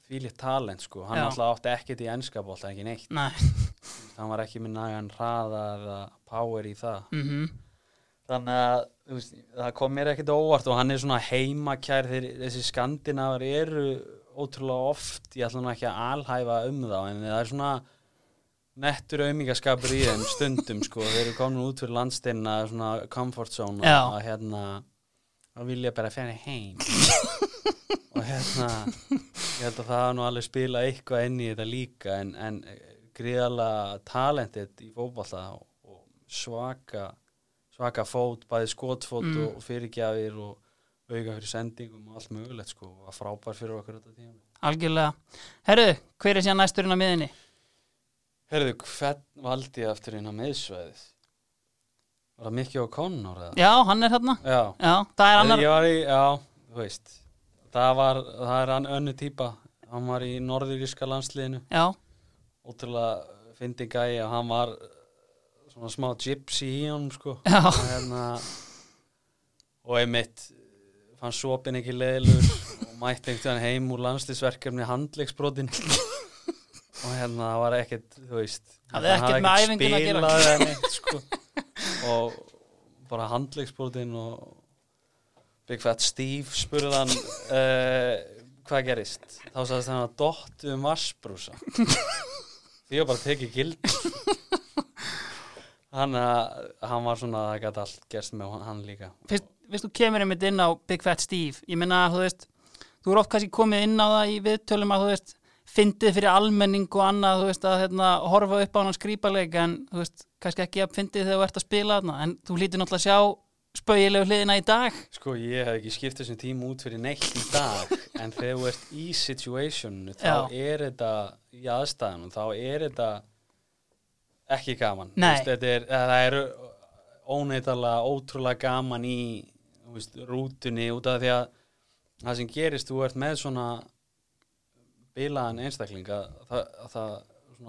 þvílitt talent sko. Hann Já. alltaf átti ekkert í ennskapolta ekki neitt, Nei, hann var ekki með nægan hraða eða power í það. Mhm, þannig að veist, það kom mér ekkert óvart og hann er svona heimakær. Þeir, þessi skandinavar eru ótrúlega oft, ég ætla nú ekki að alhæfa um þá en það er svona nettur aumingaskapur í þeim stundum sko, þeir eru komin út fyrir landsteinna svona comfort zone og hérna og vilja bara fjara heim og hérna ég held að það hafa nú alveg spila eitthvað inn í þetta líka en, en gríðalega talentið í fótballta og, svaka svaka fót, bæði skotfót Mm. og fyrirgjafir og auka fyrir sendingum og allt mögulegt sko og var frábær fyrir okkur þetta tíma algjörlega Herru, hver er síðan næsturinn á miðinni? Herðu, hvern valdi ég aftur inn á miðsvæðið? Var það Mikki og Connor eða? Já, hann er hérna Já, Já, það er annar ég var í, já, þú veist það var, það er hann önnu típa. Hann var í norðuríska landsliðinu. Já, ótrúlega fyndi gæi og hann var svona smá gypsy í honum sko. Já, hérna og einmitt fann sopin ekki leðilur og mætti einhvern heim úr landsliðsverkefni handleiksbrotin og hérna það var ekkert þú veist Hafði hann ekkert með æfinguna að gera. spilað eða neitt, sko. Og bara handleiksbrotin og Big Fat Steve spurði hann uh, hvað gerist? Þá sagðist hann að dottu um vassbrúsa því var bara tekið gild. Hann, uh, hann var svona það gæti allt gerst með hann líka. Fyrst þú kemur einmitt inn á Big Fat Steve ég meina þú veist, þú er oft kannski komið inn á það í viðtölum að þú veist fyndið fyrir almenning og annað þú veist að hérna, horfa upp á hann skrýpaleg en þú veist, kannski ekki að fyndið þegar þú ert að spila þarna, en þú hlýtur náttúrulega að sjá spauðilegu hliðina í dag sko ég hef ekki skipt þessum tíma út fyrir neitt í dag en þegar þú ert í situationu þá Já. er þetta í aðstæðanum þá er þetta ekki gaman Þú Nei. veist, þetta er, það er óneitalega ótrúlega gaman í þú veist, rútunni út af því að það sem gerist, þú ert með svona bilaðan einstakling að það,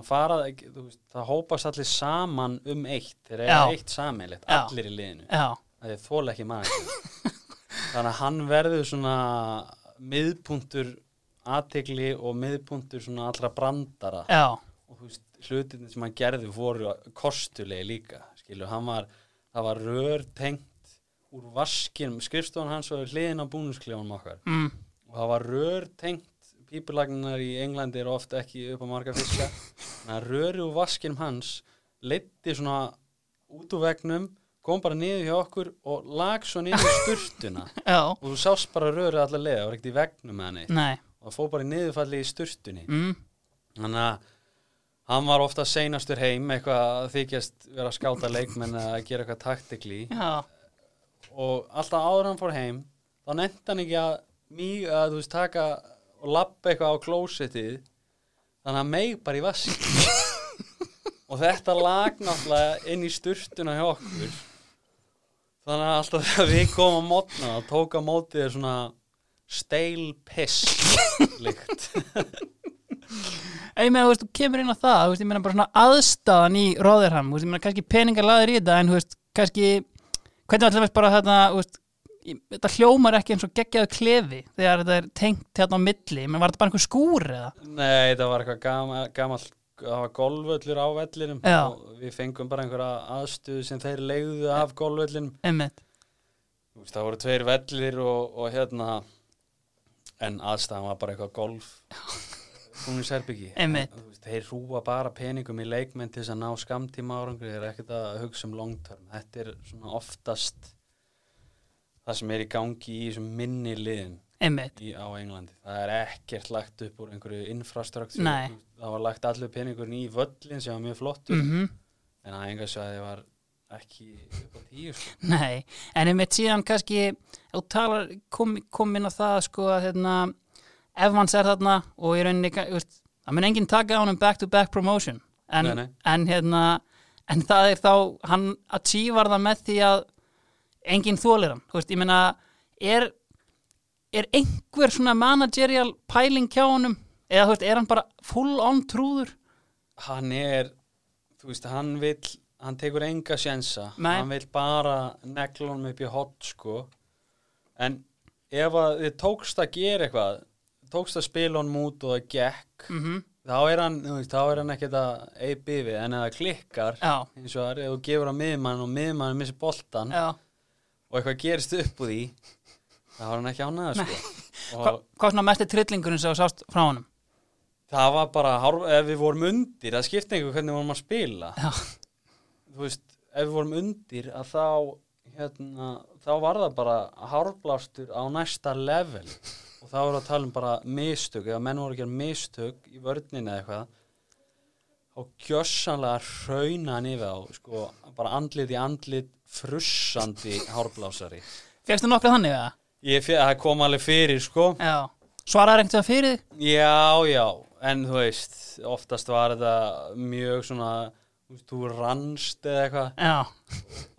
farað, veist, það hópast allir saman um eitt. Þeir eru eitt sammeilegt, Já. allir í liðinu. Það er þóla ekki maður. Þannig að hann verður svona miðpuntur aðtegli og miðpuntur svona allra brandara. Já, og veist, hlutinni sem hann gerði voru kostulegi líka skilu, hann var, það var rör tengt úr vaskinum, skrifstofan hans var hliðin á búnusklefunum okkar. Mm, og það var rör tengt pípulagnar í Englandi eru ofta ekki upp á marga fiska. Þannig að röri úr vaskinum hans leiddi svona út úr vegnum kom bara niður hjá okkur og lag svo niður sturtuna. Og þú sást bara rörið allar leið var ekkert í vegnum með hann nei. Og fór bara niðurfalli í sturtunni. Mm, þannig að hann var ofta seinastur heim eitthvað að þykjast vera að skáta leikmenn að gera eitthvað taktikli Já, og alltaf áður hann fór heim þá þá nefndi hann ekki að mjög að þú veist taka og lappa eitthvað á klósettið þannig að meg bara í vask og þetta lag náttúrulega inn í sturtuna hjá okkur. Þannig að alltaf þegar við komum á mótna þá tók á mótið er svona stale piss líkt Ég meina, þú veist, þú kemur inn á það, veist, ég meina bara svona aðstæðan í veist, ég meina kannski peningar laður í þetta, en þú veist, kannski hvernig alltaf bara þetta, þú veist þetta hljómar ekki eins og geggjaðu klefi þegar þetta er tengt hérna á milli menn var þetta bara einhver skúr eða? Nei, það var eitthvað gama, gamall það var golföllur á vellinum Já. og við fengum bara einhverja aðstöðu sem þeir leiðu af veist, það voru tveir vellir og, og hérna en aðstæðan var bara eitthvað golf hún er Einmitt. þeir rúa bara peningum í leikmenn til þess að ná skamtíma árangri þeir eru ekkert að hugsa um long term þetta er svona oftast það sem er í gangi í þessum minni liðin í, á Englandi. Það er ekkert lagt upp úr einhverju infrastruktúr það var lagt allur peningurinn í völlin sem var mjög flottur. Mm en að enga svæði var ekki upp á tíu. Nei, en einmitt síðan kannski talar, kom, kom inn á það sko að hérna Evans er þarna og í rauninni það mun enginn taka á hann back to back promotion. En, Nei, nei. en hérna en það er þá, hann achievar það með því að enginn þólir hann, þú veist, ég meina er, er einhver svona managerial pæling hjá honum? Eða þú veist, er hann bara full on trúður? Hann er þú veist, hann vill hann tekur enga sjensa. Hann vill bara negla honum upp í hot sko. En ef að þið tókst að gera eitthvað tókst að spila honum út og það gekk mm þá er hann, þú veist, þá er hann ekkert að eipi við, en ef það klikkar Já, eins og það er, ef þú gefur á miðmann og miðmann missir boltan já og eitthvað gerist upp úr því þá var hann ekki ánæða sko. Hva, Hvað svona mesti trillingurinn sem þú sást frá honum? það var bara, ef við vorum undir það skipti einhver hvernig við vorum að spila. Já, þú veist, ef við vorum undir að þá hérna, þá var það bara hárblástur á næsta level. Og þá voru að tala um bara mistök eða menn voru að gera mistök í vörnina eða eitthvað. Og gjössanlega hrauna hann yfir á sko, bara andlit í andlit frussandi hárblásari fegstu nokkuð þannig eða? ég fe- það kom alveg fyrir sko Já Svaraði einhvern veginn fyrir þig? Já, já, en þú veist, oftast var þetta mjög svona, þú rannst eða eitthvað.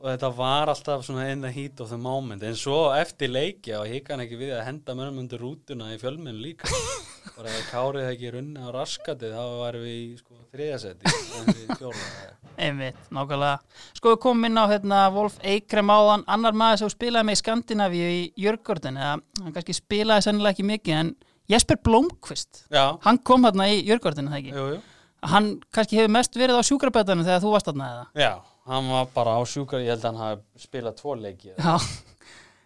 Og þetta var alltaf svona in the heat of the moment, en svo eftir leikja og hika hann ekki við að henda mönnum undir rútuna í fjölmenn líka. Bara ef Kárið ekki runni á raskatið, þá varum við í sko þriðasetti, einmitt, nákvæmlega. Sko við komum inn á hérna Wolf Eikrem áðan. Annar maður sem spilaði með í Skandinavíu í Jörgården eða hann kannski spilaði sennilega ekki mikið en Jesper Blomqvist Já, hann kom hérna í Jörgården eða ekki? Jú, jú. Hann kannski hefur mest verið á sjúkrabætanum þegar þú varst þarna eða? Já, hann var bara á sjúkar, ég held að hann hafi spilað tvo leiki. Já,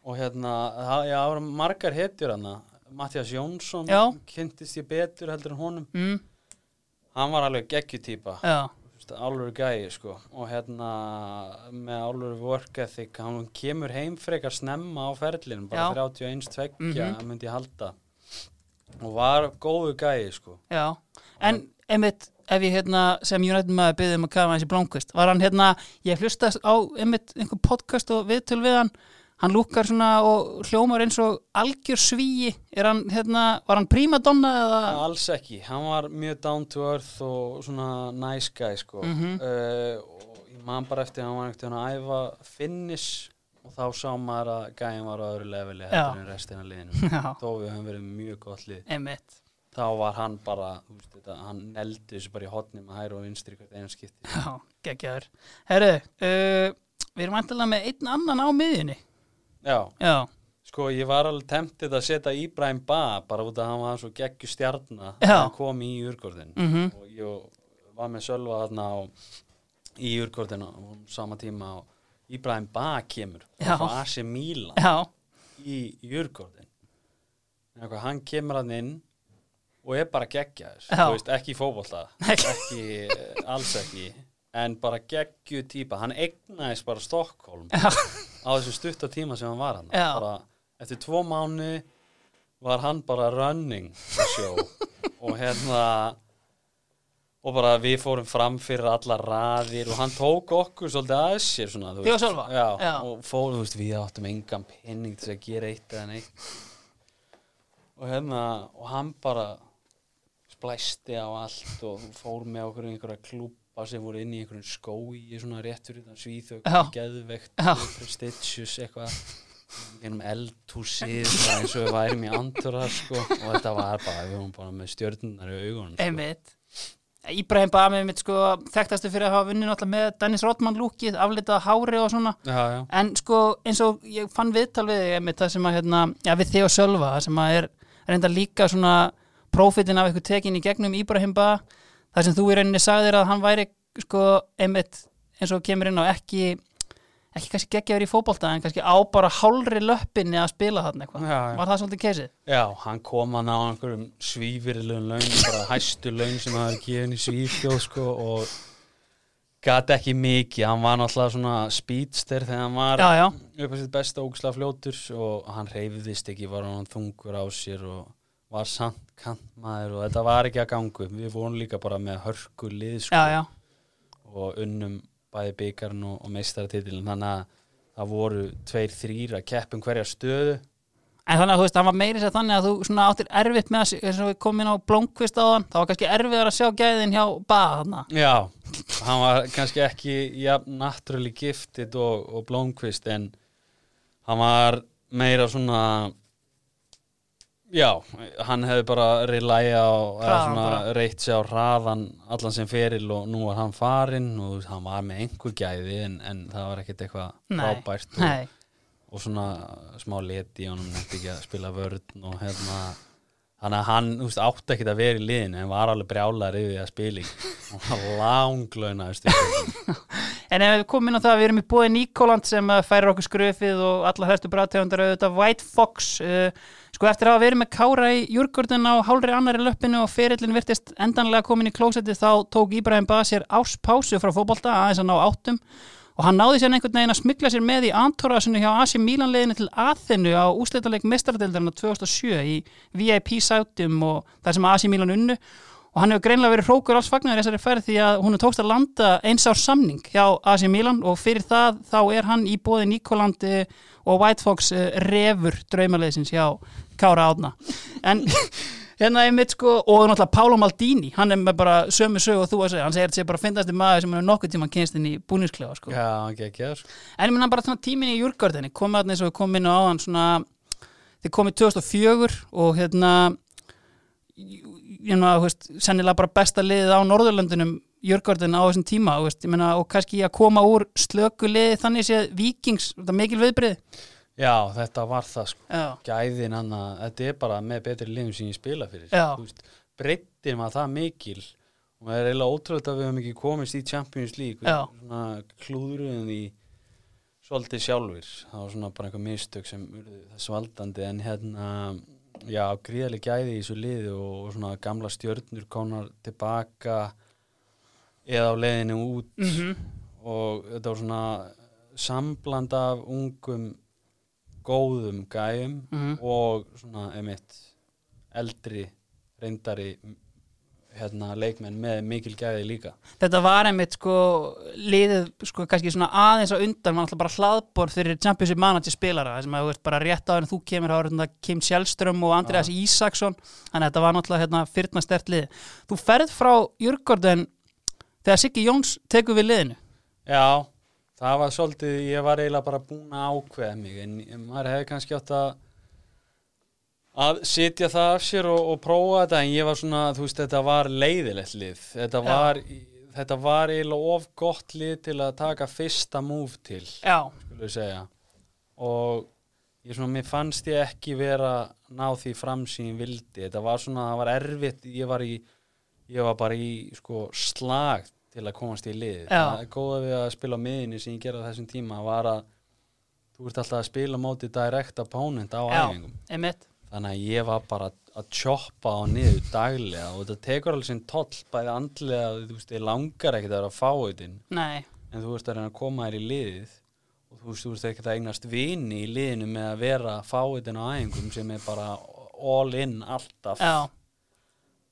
og hérna, það, voru margar hetjur hann Mattias Jónsson Já. kynntist ég betur heldur en honum. Mm, hann var alveg geggjutýpa já, álur gæi sko. Og hérna með álur work ethic hann kemur heim frekar snemma á ferlinu bara Já. 31 tveggja Mhm. myndi ég halda. Og var góðu gæi sko. Já. En einmitt, ef ég hérna sem United maður byggði um að kafa hans í Blomqvist. Var hann hérna, ég hlustast á einmitt einhver podcast og viðtöl við hann. Hann lúkar svona og hljómar eins og algjör svíi, er hann hérna, var hann prímadonna eða? Alls ekki, hann var mjög down to earth og svona nice guy sko. Mhm. uh, og ég man bara eftir hann var ekkert að æfa finnis og þá sá maður að gæin var á öðru leveli heldur en restina liðinu. Þó við höfum verið mjög gott lið. Einmitt þá var hann bara, veist þetta, hann neldi þessu bara í hotni með hæru og vinstri hvert einu skipti. Já, geggjaður. Herru, uh, við erum vantilega með einn annan á miðjunni. Já, Já, sko ég var alveg temptið að setja Íbrahim Ba bara út að hann var svo geggju stjarna Já. þegar hann kom í Júrgårdin mhm, og ég var með Sölva þarna á, í Júrgårdin á sama tíma og Íbrahim Ba kemur. Já. frá Milan já, í Júrgårdin en hann kemur hann inn og er bara geggjaður þú veist, ekki fótbolta ekki, eh, alls ekki en bara geggju típa. Hann egnaðist bara Stokkólm já, á þessu stutta tíma sem hann var hann bara, eftir tvo mánu var hann bara running show. Og hérna og bara við fórum fram fyrir alla raðir og hann tók okkur svolítið að sér svona, þú veist. Já, Já. og fórum, þú veist, við áttum engan penning til að gera eitt eða neitt. Og hérna, og hann bara splæsti á allt og fór með okkur einhverja klúpa sem voru inn í einhverjum skói svona réttur utan svíþögg, geðvegt prestigious eitthvað. Gennum eldhúsið eins og við værim í andura sko, og þetta var bara, við vorum bara með stjörnunar í augunum sko. Einmitt. Íbrahim Bami mitt sko þekktastu fyrir að hafa vunnið náttúrulega með Dennis Rodman lúkið, aflitað hári og svona. Já, já. en sko eins og ég fann viðtal við það sem að hérna, já við þig og Sölva sem að er reynda líka svona prófitin af eitthvað tekin í gegnum Íbrahim Ba það sem þú í rauninni sagðir að hann væri sko einmitt eins og kemur inn á ekki ekki kannski geggjaður í fótbolta en kannski á bara hálri löppinni að spila þarna eitthvað. Var það svolítið keisið? Já, hann kom hann á einhverjum svífirilegum laun, bara hæstu laun sem hann hefði gefin í Svíþjóð sko og gati ekki mikið, hann var náttúrulega svona speedster þegar hann var Já, já, upp á sitt besta ógislega fljótur og hann reyfðist ekki, var hann þungur á sér og var samt kantmaður og þetta var ekki að gangu, við vorum líka bara með hörku lið sko. Já, já. Og unnum bæði byggarn og, og meistaratitilin, þannig að það voru tveir, þrýr að keppum hverja stöðu. En þannig að þú veist, hann var meiri sér þannig að þú svona áttir erfitt með að, eins og við komum inn á blómkvist á hann, það var kannski erfiðar að sjá gæðin hjá Baða þarna. Já, hann var kannski ekki ja, naturally gifted og, og Blomqvist en hann var meira svona já, hann hefði bara relæja bara. reitt sig á hraðan allan sem feril og nú var hann farinn og hann var með einhver gæði en, en það var ekkert eitthvað frábært og, og svona smá leti í honum nefndi ekki að spila vörn og hérna þannig að hann þú veist, átti ekkert að vera í liðinu en var alveg brjálar yfir því að spila í og hann var langlauna en ef við komum inn á það, við erum í búið Nikoland sem uh, færir okkur skröfið og alla hrestu bræðtegundar auðvitað White Fox, uh, sko eftir að verið með Kára í júrgurdin á hálfri annari löppinu og ferillin virtist endanlega komin í klósetti þá tók Íbrahim Baða sér áspásu frá fótbolta aðeins að ná áttum. Og hann náði sér einhvern veginn að smigla sér með í Antorasinu hjá AC Milan leiðinu til Aþenu á úsleitaleik mestaradeildarinn 2007 í VIP sátum og þar sem AC Milan unnu og hann hefur greinlega verið hrókur alls fagnar í þessari ferð því að hún er tókst að landa eins ár samning hjá AC Milan og fyrir það þá er hann í bóði Nikolandi og White Fox eh, refur draumaleðsins hjá Kára Átna en hérna er mitt sko og náttúrulega Pálo Maldini hann er með bara sömu sög og þú að segja hann segir að þetta sé bara fyndasti maður sem er nokkuð tíma kynst inn í búnisklefa sko Já, gekk ég sko. En ég menna bara tíminn í júrgördinni komið þarna eins og við komið 2004 og hérna ég meina, þú veist, sennilega bara besta liðið á Norðurlöndunum júrgördin á þessum tíma, þú veist, ég meina, og kannski að koma úr slöku liði þannig séð vikings, þetta mikil viðbrið Já, þetta var það sko. Já, gæðin hann að þetta er bara með betri liðum sem ég spila fyrir Já. Þú veist, breyttin var það mikil og það er eiginlega ótrúlega að við höfum ekki komist í Champions League Já. svona klúðruðum því svolítið sjálfur það var svona bara einhver mistök sem urðu þess valdandi en hérna já, gríðarlega gæði í þessu liði og, og svona gamla stjörnur konar tilbaka eða á leiðinu út. Mhm, og þetta var svona sambland af ungum góðum gæjum mhm. og svona einmitt eldri reyndari hérna leikmenn með mikil gæði líka. Þetta var einmitt sko liðið sko kannski svona aðeins á undan var alltaf bara hlaðbor fyrir Championship Manager spilara sem að þú veist bara rétt á en þú kemur þá er þetta Kim Sjálström og Andreas Ísaksson. Þannig að þetta var náttúrulega hérna fyrna stert lið. Þú ferð frá Jörgården þegar Siggi Jóns tekur við liðinu? Já, það var svolítið ég var eiginlega bara búin að ákveða mig en maður hefði kannski átt að að sitja það af sér og, og prófa þetta en ég var svona, þú veist, þetta var leiðilegt lið. Þetta Já. var, þetta var eiginlega of gott lið til að taka fyrsta múf til Já, skulum segja. Og ég svona, mér fannst ég ekki vera ná því fram sem ég vildi. Þetta var svona, það var erfitt. Ég var í, ég var bara í sko slag til að komast í lið. Já. það er góða við að spila á miðinni sem ég gerði á þessum tíma var að þú ert alltaf að spila móti direct opponent á já, æfingum. einmitt þannig að ég var bara að choppa á niður daglega og þetta tekur alveg sinn toll bæði andlega, þú veist, ég langar ekkert að vera að fá Nei, en þú veist að reyna að koma þér í liðið og þú veist, þú veist ekki að eignast vini í liðinu með að vera fáiðin á æfingum sem er bara all in alltaf. Já,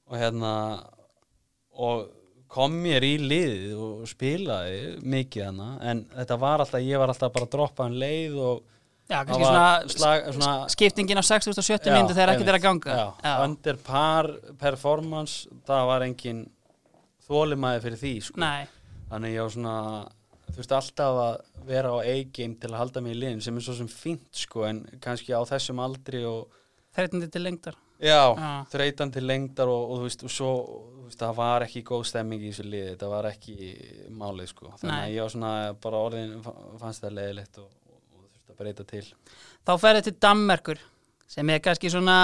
og hérna og kom mér í liðið og spilaði mikið hana en þetta var alltaf, ég var alltaf bara að droppa hann leið og Já, það kannski svona, slag, svona skiptingin á 60 og 70 Já, myndu þegar ekkert er að ganga. já, under par performance, það var engin þólimaði fyrir því sko. Nei, þannig ég var svona þú veist alltaf að vera á A-game til að halda mig í liðin sem er svo sem fínt sko en kannski á þessum aldri og þreitandi til lengdar. já, Já. þreytan til lengdar og, og þú veist, og svo, þú veist, það var ekki góð stemming í þessu liði, þetta var ekki málið sko, þannig Nei. að ég var svona bara orðin, fannst það leiðilegt og, að breyta til Þá ferði til Danmerkur sem er kannski svona,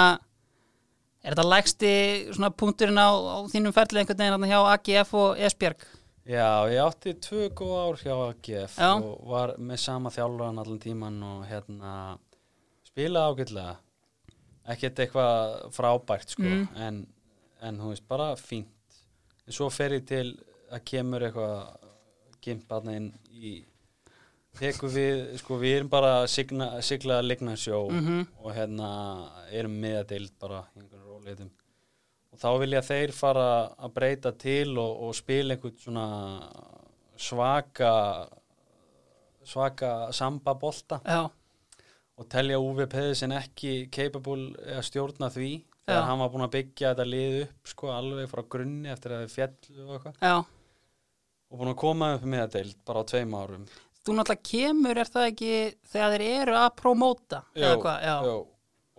er þetta lægsti svona punkturinn á, á þínum ferli einhvern veginn þarna hjá AGF og Esbjörg? Já, ég átti tvö góð ár hjá AGF Já. og var með sama þjálfran allan tíman og hérna spilaði ágætlega ekkert eitthvað frábært sko Mm. en, en þú veist bara fínt en svo fer ég til að kemur eitthvað gimpaðna inn í tekum við, sko við erum bara að signa, sigla að ligna sjó Mhm. og hérna erum miðadeild bara í einhverjum róleitum. Og þá vilja þeir fara að breyta til og, og spila einhvern svona svaka svaka samba bolta. Já, og telja Uwe Pedersen ekki capable að stjórna því þegar Já. hann var búinn að byggja þetta lið upp sko alveg frá grunni eftir að þið fjallu og eitthvað. Og búinn að koma upp með þetta bara á tveim árum Þú náttúrulega kemur, er það ekki þegar þeir eru að promóta? eða hvað? Já, jú.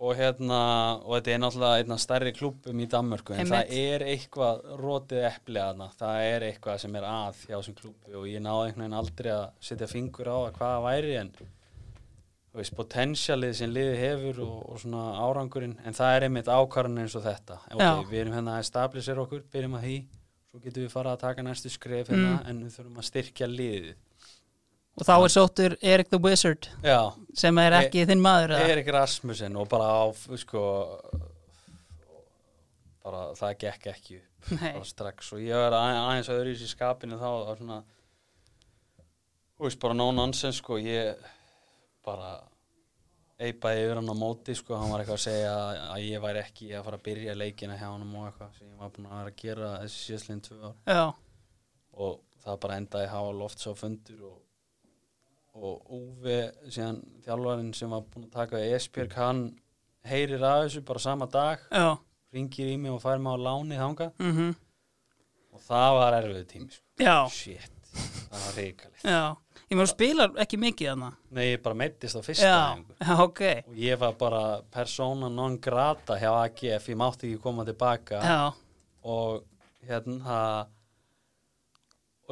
og hérna og þetta er náttúrulega einna stærri klúbbum í Danmörku en það er eitthvað rótið epli aðna, það er eitthvað sem er að hjá þessum klúbbi og ég náði einhvern veginn aldrei að setja fingur á að hvað það væri en potensialið sem liði hefur og, og svona árangurinn en það er einmitt ákvarðan eins og þetta ok, Já. við erum hérna að stabilisera okkur byrjum að því, svo getum við fara að taka næstu skref hérna, Mm. en við þurfum að styrkja liðið og þá er sóttur Erik the Wizard já, sem er ekki þinn maður eða? Erik Rasmussen og bara á sko bara það gekk ekki upp. Strax. Og ég var að- aðeins að öðru í skapinu þá var svona þú veist bara no nonsense sko. Ég bara eipaði yfir hann á móti sko. Hann var eitthvað að segja að ég væri ekki að fara að byrja leikina hjá hann og eitthvað sem ég var búin að vera að gera þessi síðastliðin tvö ár. Já, og það bara endaði að hafa loft svo fundur og, og Úfi síðan þjálfarinn sem var búin að taka Esbjörg hann heyrir að þessu bara sama dag já, ringir í mig og fær mig á láni þanga mhm, og það var erfið tími sko. já, shit, það var reikalegt já. Ég meður spilar ekki mikið þarna. nei ég bara meittist á fyrsta Já, æfingu já, ok. og ég var bara persona non grata hjá AGF ég mátti ekki koma tilbaka. Já, og hérna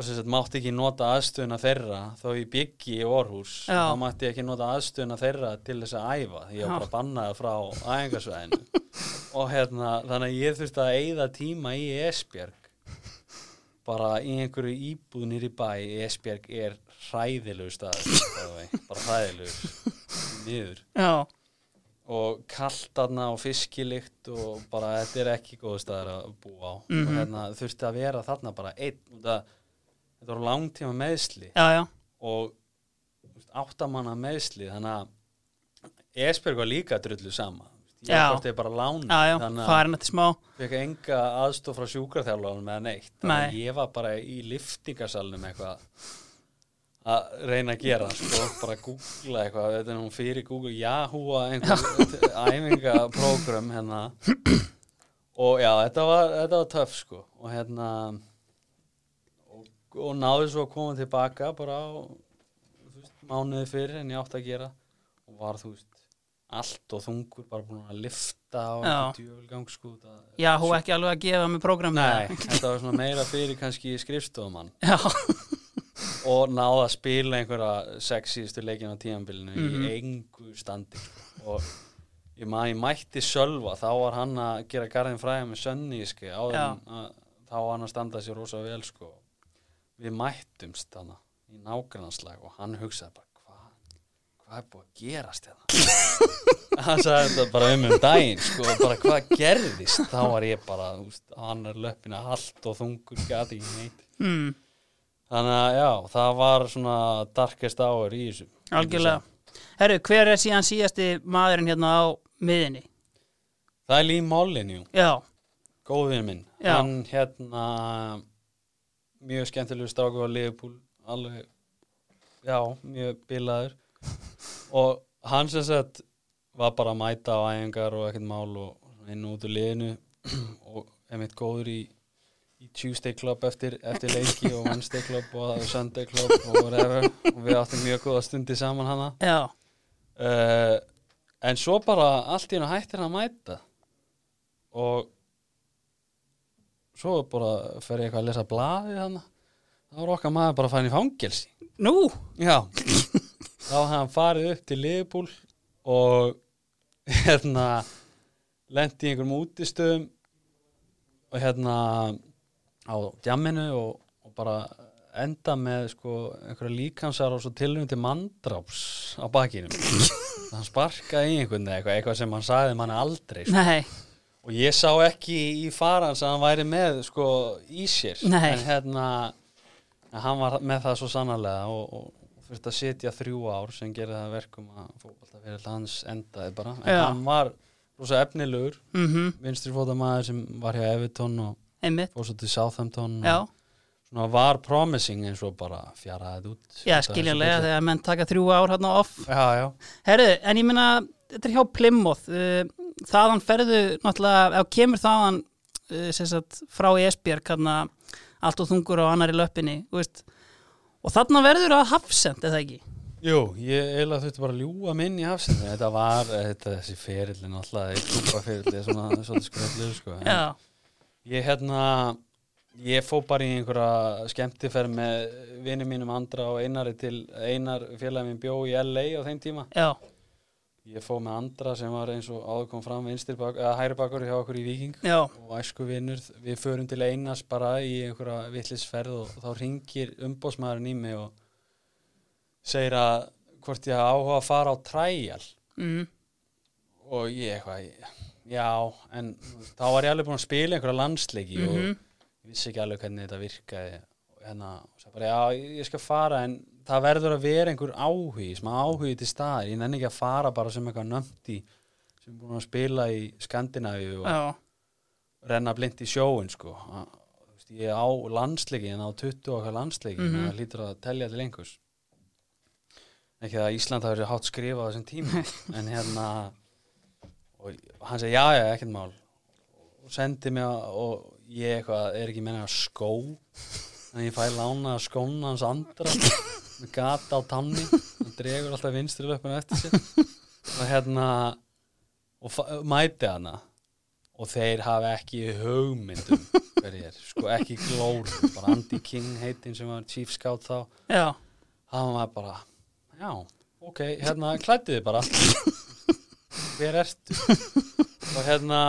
og sem sagt mátti ekki nota aðstöðuna þeirra þó ég byggi í Orhús Já. þá mátti ég ekki nota aðstöðuna þeirra til þess að æfa því ég var bara bannaði frá æfingarsvæðinu og hérna þannig að ég þurfti að eyða tíma í Esbjerg. Bara í einhverju íbúð nýri bæ. Esbjerg er hræðilegu the way, bara hræðilegu niður. Já, og kalt aðna og fiskilikt og bara þetta er ekki góð staðar að búa á. Mhm. og hérna þurfti að vera þarna bara einn. Og það, þetta voru langtíma meðsli já, já, og áttamanna meðsli þannig að Esbjörg var líka drullu sama. Ég Já. var bara láni já, þannig að smá. fekk enga aðstof frá sjúkraþjálfarnum með neitt. Þannig að Nei. ég var bara í liftingasalnum eitthvað að reyna að gera sko, bara að googla eitthvað. Þetta er nú fyrir Google Yahoo að einhver æfingaprógram hérna. Og já, þetta var, þetta var töff sko. Og hérna og, náðu svo að koma tilbaka bara á veist, mánuði fyrir en ég átti að gera og var þú veist allt og þungur bara búin að lifta á það, Já, hún ekki alveg að gefa mig prógram. Nei, þetta var svona meira fyrir kannski skrifstofumann Já, og náða að spila einhverja sexístu leikin á tímanbylinu Mhm. í engu standi og ég maður ég mætti Sölva þá var hann að gera garðin fræða með að, þá var hann að standa sér rosa vel sko. Við mættumst hana í nágrannslag og hann hugsaði bara hvað hvað er búið að gerast hérna hann sagði þetta bara um um daginn sko, bara hvað gerðist þá var ég bara, veist, hann er löppina allt og þungur neitt mm, Þannig að já, það var svona darkest hour í þessu. algjörlega. Herru, hver er síðan síðasti maðurinn hérna á miðinni? Það er Lee Mollin, jú, Já, góðvinn minn. Já. Hann hérna, mjög skemmtilegu stráku á Liverpool alveg, já, mjög bilaður. Og hann sem sagt var bara að mæta á æfingar og ekkert mál og inn út úr liðinu og einmitt góður í, í Tuesday Club eftir, eftir leiki og Wednesday Club og Sunday Club og whatever. Og við áttum mjög góða stundi saman hana. Já, uh, en svo bara allt í hennu hættir hann að mæta. Og svo bara fer ég eitthvað að lesa blaði hann þá var okkar maður bara farin í fangelsi. Nú, já. Þá hafði hann farið upp til Liverpool og hérna lendi í einhverjum útistöðum og hérna á djamminu og, og bara enda með sko einhverja líkansar og svo tilhörnum til mandráps á bakinum hann sparkaði í einhvern veginn eitthvað, eitthvað sem hann sagði manni aldrei sko. nei, og ég sá ekki í farans að hann væri með sko í sér. Nei. en hérna hann var með það svo sannarlega og, og þurfti að sitja þrjú ár sem gerði það að verkum að fótbolta fyrir hans endaði bara. En Já. hann var rosa efnilegur mhm, vinstri fótamaður sem var hjá Everton og einmitt. fór svo til Southampton og svona var promising eins og bara fjaraði út. Já skiljanlega þegar menn taka þrjú ár hérna off. Já, já, Herðu, en ég meina, þetta er hjá Plymouth uh, þaðan ferðu náttúrulega, ef kemur þaðan uh, sagt, frá Esbjörg hérna, allt og þungur á annari löppinni þú veist, og þarna verður að hafsend, eða ekki? Jú, ég eiginlega þurfti bara að ljúa minn í hafsinu þetta var, þetta, þessi ferillin alltaf, eitt klúpa ferilli svona, svona skröldlu, sko. Ég hérna ég fó bara í einhverja skemmtiferð með vinið mínum Andra og Einari til Einar félagi minn bjó í LA á þeim tíma. Já, ég fó með Andra sem var eins og áður kom fram bak, eða hæri bakur hjá okkur í Viking já, og æsku vinnur, við förum til Einars bara í einhverja villisferð og, þá ringir umbósmaðurinn í mig og segir að hvort ég áhuga að fara á træjal mm, og ég eitthvað, já en þá var ég alveg búin að spila einhverja landsleiki og mhm, ég vissi ekki alveg hvernig þetta virkaði. Hérna, og svo bara, já, ég skal fara en það verður að vera einhver áhugi smá áhugi til staðar, ég nenni ekki að fara bara sem eitthvað nömti sem er búin að spila í Skandinavíu og já, renna blind í sjóin sko. Að, veist, ég á landsleiki en á 20 okkar landsleiki mm Mhm. það lítur að telja til einhvers. Ekki að Ísland hafi hátt skrifað þessum tíma en hérna og hann segi já já ekkert mál. Og sendi mig að, og ég eitthvað er ekki menna skó? En ég fæ lána skóna hans andra með gata á tanni. Hann dregur alltaf vinstri löpun eftir sér. Og hérna og mæti hana. Og þeir hafa ekki hugmyndum hver ég er, sko ekki glóru bara Andy King heitin sem var chief scout þá, já, hann var bara já, ok, hérna klættið þið bara. Hver ertu? Og hérna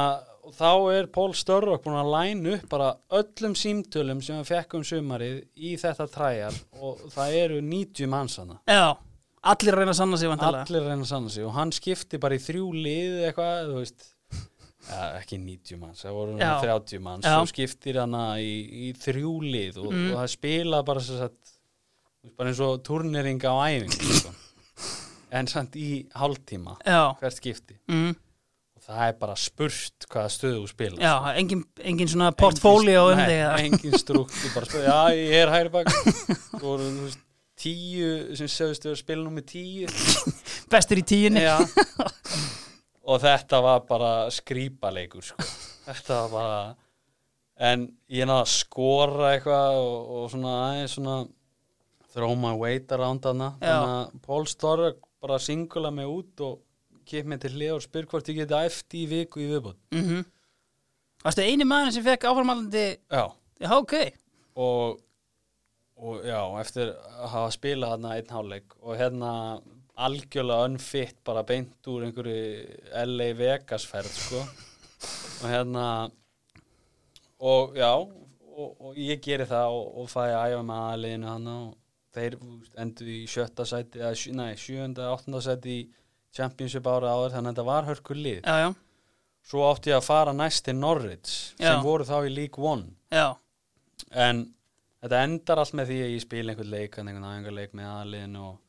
þá er Pól Störrok búin að læna upp bara öllum símtölum sem hann fekk um sumarið í þetta træjar og það eru 90 manns hana já allir reyna að sanna sig vantilega allir reyna að sanna sig og hann skipti bara í þrjú lið eitthvað, þú veist ja, ekki 90 manns, það voru Já. 30 manns Já. og skiptir hana í, í þrjú lið og, Mm. og það spila bara svo satt, bara eins og turneringa á æfingu sko. en samt í hálftíma já, hvert skipti mm, það er bara spurt hvaða stöðu þú spila já, engin, engin svona portfólio um Nei, þig eða? engin strukt bara spila, já ég er hægri bak þú voru þú veist, tíu sem segðust við að spila nú með tíu bestur í tíunni Já Og þetta var bara skrýpaleikur sko. Þetta var bara En ég náða að skora eitthvað og, og svona aðeins svona throw my weight around hana. Þannig að Pól Storra bara singula mig út og kip mig til hlið og spyr hvort ég geti eftir í viku í viðbútt mm Varstu eini maður sem fekk áframaldandi Já. Já, ok. Og, og já, eftir að hafa spilað þarna einn hálfleik og hérna algjörlega unfit bara beint úr einhverju LA Vegas ferð sko. Og hérna og já og, og ég geri það og, og fæ að æfa með aðliðinu hann og þeir endur í sjötta sæti eða nei, sjönda, áttunda sæti í championship ára áður þannig að þetta var hörkur lið. Já, já, svo átti ég að fara næst til Norwich sem voru þá í League One. Já, en þetta endar allt með því að ég spila einhvern leik einhvern aðeingarleik með aðliðinu og,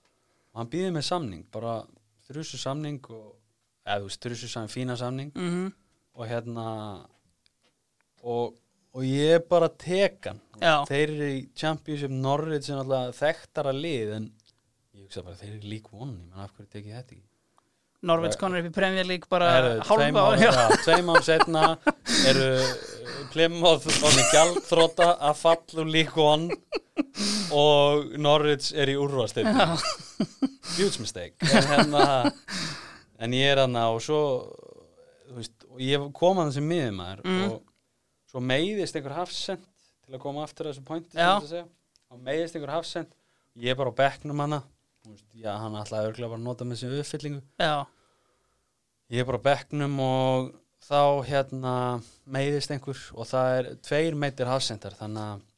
og hann býði með samning bara þrjusu samning og, eða þrjusu samning, fína samning. Mhm. Og hérna og og ég bara tek hann Já. þeir eru í Championship Norwich sem alltaf þekktara lið en ég hugsa bara þeir eru lík vonni menn af hverju tekið þetta ekki Norveits konur upp í Premier League bara hálfa ár- já, tveim án setna eru Plymouth og gjaldþróta að falla úr lík von og Norwich er í úrvastil huge mistake. En, hérna, en ég er hann og svo veist, og ég kom að þessi miðum maður Mm. og svo meiðist einhver hafsend til að koma aftur að þessu pointi Já. og meiðist einhver hafsend ég er bara á bekknum hana veist, já, hann ætlaði örgulega bara að nota með þessi uppfyllingu. Já, ég er bara á bekknum og þá hérna meiðist einhver og það er tveir meitir hafsendar þannig að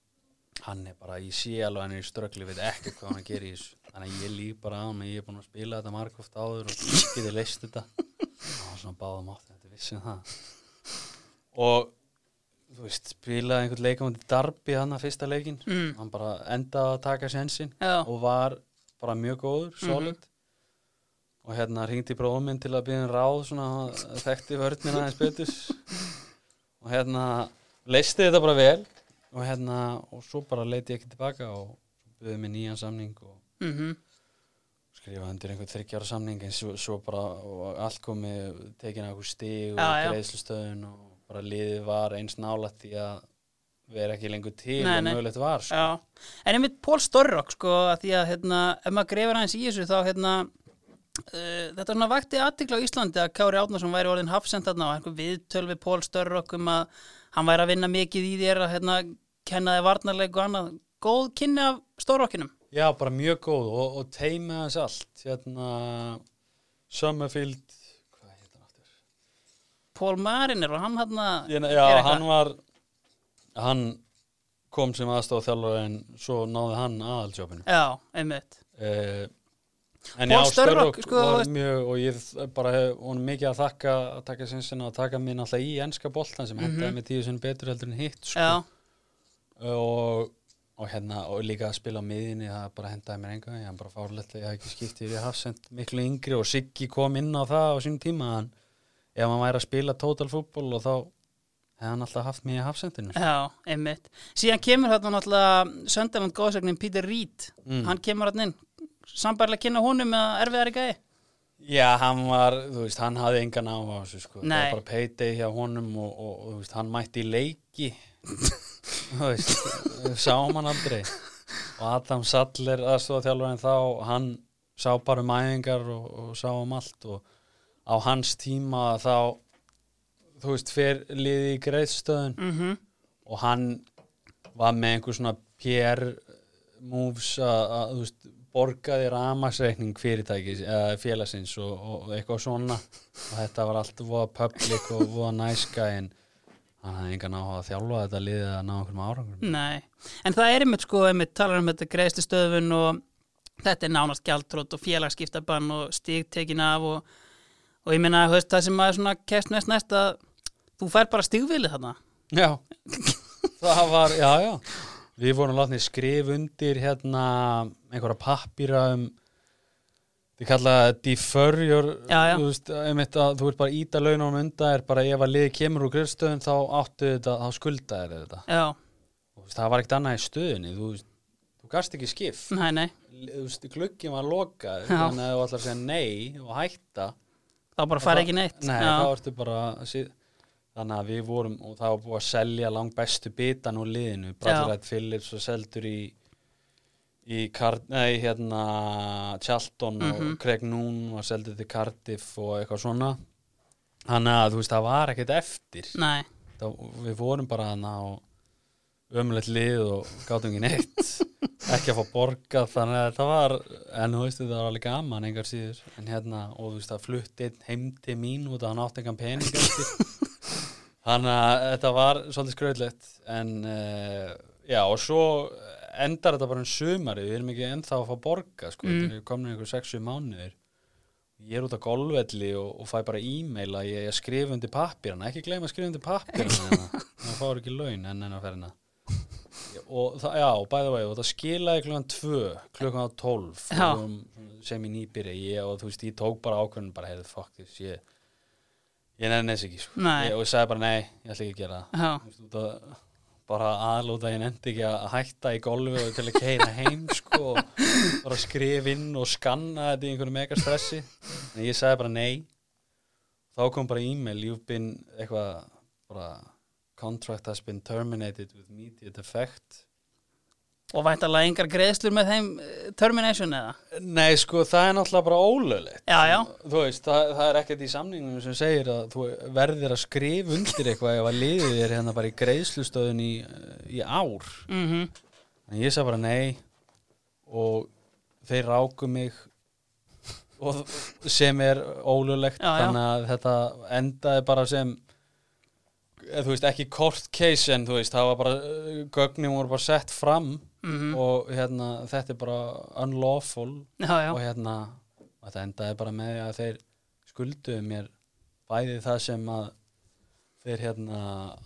hann er bara, ég sé alveg hann er í ströggli, veit ekki hvað hann gerir í þessu. Þannig að ég líf bara á mig, ég er búin að spila þetta margóft áður og getið leist þetta. Og hann svona báðum átt þetta vissum það. Og þú veist, spilaði einhvern leikamandi darbi hann að fyrsta leikin Mm. hann bara endaði að taka sensin og var bara mjög góður, solid. Og hérna hringdi bróðum minn til að byrja um ráð svona þekkti vörnina aðeins betur. Og hérna leisti þetta bara vel. Og hérna og svo bara leiti ég ekki tilbaka og byrði mig nýjan samning og mhm. skrifa undir einhvern þryggjára samning en svo, svo bara allt komið tekin að einhver stig og greiðslustöðun og bara liðið var eins nálætt því að vera ekki lengur til Nei, og mögulegt var sko. En einmitt Pól Storrock sko, að því að hérna, ef maður greifir aðeins í þessu þá hérna uh, þetta svona vakti aðtikla á Íslandi að Kári Átnarsson væri orðin hafsend þarna og viðtöl við Pól Storrock um að hann væri að vinna mikið í þér að hérna, kenna þið varnarleik og annað. Góð kynni af Storrockinum. Já, bara mjög góð og, og teima þess allt hérna Summerfield? Pól Mariner og hann hérna já, hann var hann kom sem aðstofa þjálfur en svo náði hann aðaljófinu Já, einmitt uh, en já, Störrock sko, var mjög og ég bara hef hún mikið að þakka að taka sinsina að taka mér náttúrulega í enska boltan sem hendaði mig tíu sinni betur heldur en hitt sko. Mhm. Og, og hérna og líka að spila á miðinni það bara hendaði mér enga ég hann bara fárlegt að ég haf ekki skiptið ég haf sendt miklu yngri og Siggi kom inn á það á sínum tíma hann, ef hann væri að spila total fútból og þá hefði hann alltaf haft mig í hafsendinu? Já, einmitt. Síðan kemur þarna náttúrulega Sönderland góðsögnin Peter Reed. Mm. hann kemur hann inn. Sambærlega kynna honum með erfiðari gæði Já, hann var, þú veist, hann hafði engan á þessu sko, það Nei. var bara payday hjá honum og, og, og þú veist, hann mætti í leiki. Þú veist, sáum hann aldrei. Og Adam Sattler aðstofa þjálfurinn þá, hann sá bara um æfingar og, og sá um allt. Og á hans tíma þá þú veist, fer liði í greiðstöðun mm og hann var með einhver svona PR moves að, að þú veist, borgaði ramaksreikning fyrirtækis eða félagsins og, og eitthvað svona. Og þetta var allt voða public og voða nice guy en hann hafði engan áhuga að þjálfa þetta liðið að ná einhverjum árangur Nei, en það er einmitt sko einmitt talar um þetta greiðstu stöðun og þetta er nánast gjaldrótt og félagskiptabann og stig tekin af og, og ég þú veist, það sem svona kæst næst næst að þú fær bara stigvilið þarna. Já, það var, já, já. Við vorum látnið skrif undir hérna einhverja pappýra um þið kalla það defer your, Já, já. Þú, veist, einmitt að, þú ert bara íta launum undan er bara ef að liði kemur úr grillstöðun þá áttu þetta, þá skulda er þetta. Já, Þú veist, það var ekkert annað í stöðunni þú, veist, þú gast ekki skip. Nei, nei, glukkin var lokað þannig að þú ætlar að segja nei og hætta þá bara fær ekki neitt. Nei, þá ertu bara síð, þannig að við vorum og það var búið að selja langt bestu bitan úr liðinu Bradley Phillips og seldur í í Card, nei, hérna Charlton Mhm. og Craig Noon var seldur til Cardiff og eitthvað svona. Þannig að þú veist það var ekkert eftir. Það, við vorum bara hana á ömulegt lið og gátum ekki neitt. Ekki að fá borgað þannig að þetta var en þú veist þetta var alveg gaman engar síður. En hérna og þú veist það flutti einn heim til mín út að hann átti engan pening þannig að þetta var svolítið skröðlegt en uh, já og svo endar þetta bara um sumari við erum ekki ennþá að fá borga sko, Mm. við komum einhver 6-7 mánuðir. Ég er út á golfvelli og, og fæ bara e-mail að ég, ég skrifa undir pappirana ekki gleyma að skrifa undir pappirana það fáur ekki laun enn enn að ferina og það, já, bæða vegi og það skilaði klukkan 2 klukkan á 12 Já. og um, sem í nýbyrja ég, og þú veist, ég tók bara ákvörðun bara, heyrðu, fuck this, ég ég nefnir þess ekki, sko. Ég, og ég sagði bara, nei, ég ætla ekki að gera það. Út að- bara aðlóta ég nefndi ekki að hætta í golfi og til að keira heim sko og bara skrifa inn og skanna þetta í einhverju mega stressi en ég sagði bara nei. Þá kom bara e-mail you've been eitthvað bara contract has been terminated with immediate effect Og væntalega engar greiðslur með þeim eh, termination eða? Nei, sko, það er náttúrulega bara ólöglegt. Já, já. Þú veist, það, það er ekkert í samningunum sem segir að þú verðir að skrifa undir eitthvað ef að liðið er hérna bara í greiðslustöðun í, í ár. Mm En ég sagði bara nei og þeir ráku mig sem er já. þannig að þetta endaði bara sem þú veist, ekki court case en þú veist, það var bara gögnin voru bara sett fram Mhm. og hérna, þetta er bara unlawful Já, já. og hérna þetta endaði bara með að þeir skulduðu mér bæði það sem að þeir hérna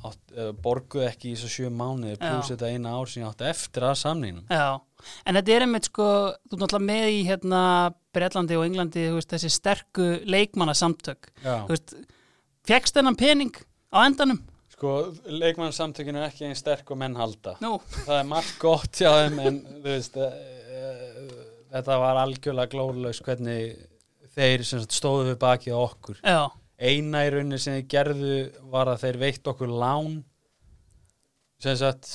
átt, borguðu ekki í þessu sjö mánuði pluss þetta eina ár sem ég átti eftir að samningnum. Já, en þetta er einmitt sko, þú ert náttúrulega með í hérna Bretlandi og Englandi, veist, þessi sterku leikmannasamtök, fjekkst þennan pening á endanum? Sko, leikmannsamtökinu er ekki einn sterk og menn halda. Nú, það er margt gott hjá þeim en þú veist uh, uh, þetta var algjörlega glóðlaus hvernig þeir stóðu við bakið á okkur. Já, eina í rauninni sem þeir gerðu var að þeir veitt okkur lán sem sagt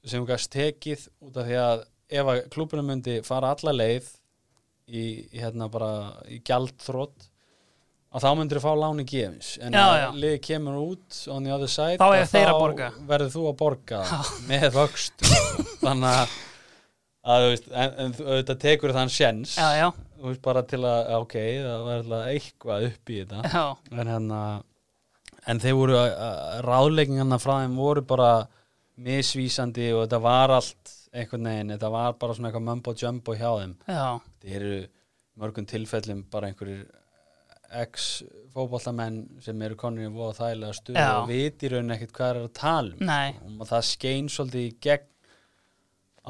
sem við gæst tekið út af því að ef að klúbunum myndi fara alla leið í, í hérna bara í gjaldþrótt að þá myndir þú fá láni gefins en liði kemur út on the other side Þá þeir borga. verður þú að borga með vöxt. Þannig að, að veist, en, en auðvitað tekur þann sjens já, já, veist bara til að, ok, það var alltaf eitthvað upp í þetta. En hérna en þeir voru, ráðleikingarna frá þeim voru bara misvísandi og þetta var allt einhvern veginn, þetta var bara svona eitthvað mumbo jumbo hjá þeim. Þetta eru mörgum tilfellum bara einhverjir ex-fótballamenn sem eru konur í voða þægilega stuð og viti í rauninni ekkert hvað er að tala um. Og það skein svolítið í gegn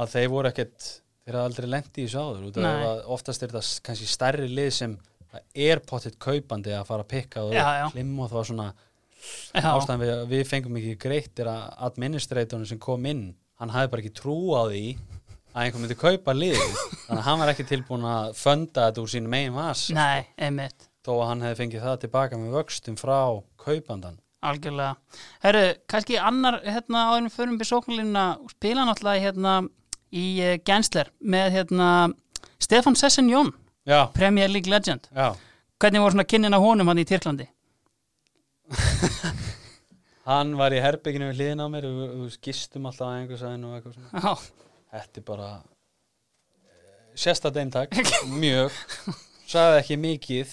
að þeir voru ekkert þeir hafa aldrei lendi í þessu áður. Út af Nei. að oftast er þetta kannski stærri lið sem það er pottitt kaupandi að fara að pikka og Já, já. klim og það var svona ástæðan við, við fengum ekki greitt er að administratorinn sem kom inn hann hafði bara ekki trú á því að einhver myndi kaupa lið þannig að hann var ekki tilbúin að funda þetta úr sínum megin vas nei, einmitt, þó að hann hefði fengið það tilbaka með vöxtum frá kaupandan algjörlega. Herru, kannski annar, hérna, en við förum sóknarlínuna, spila náttúrulega hérna í uh, Gensler með hérna Stefan Sessenjón, Já, Premier League legend. já Hvernig voru svona kynnin á honum hann í Tyrklandi? Hann var í herbygginu við hliðin á mér og við- við gistum alltaf að einhver sæðin og eitthvað svona. Já, Þetta er bara sérsta deyntak, mjög, sagði ekki mikið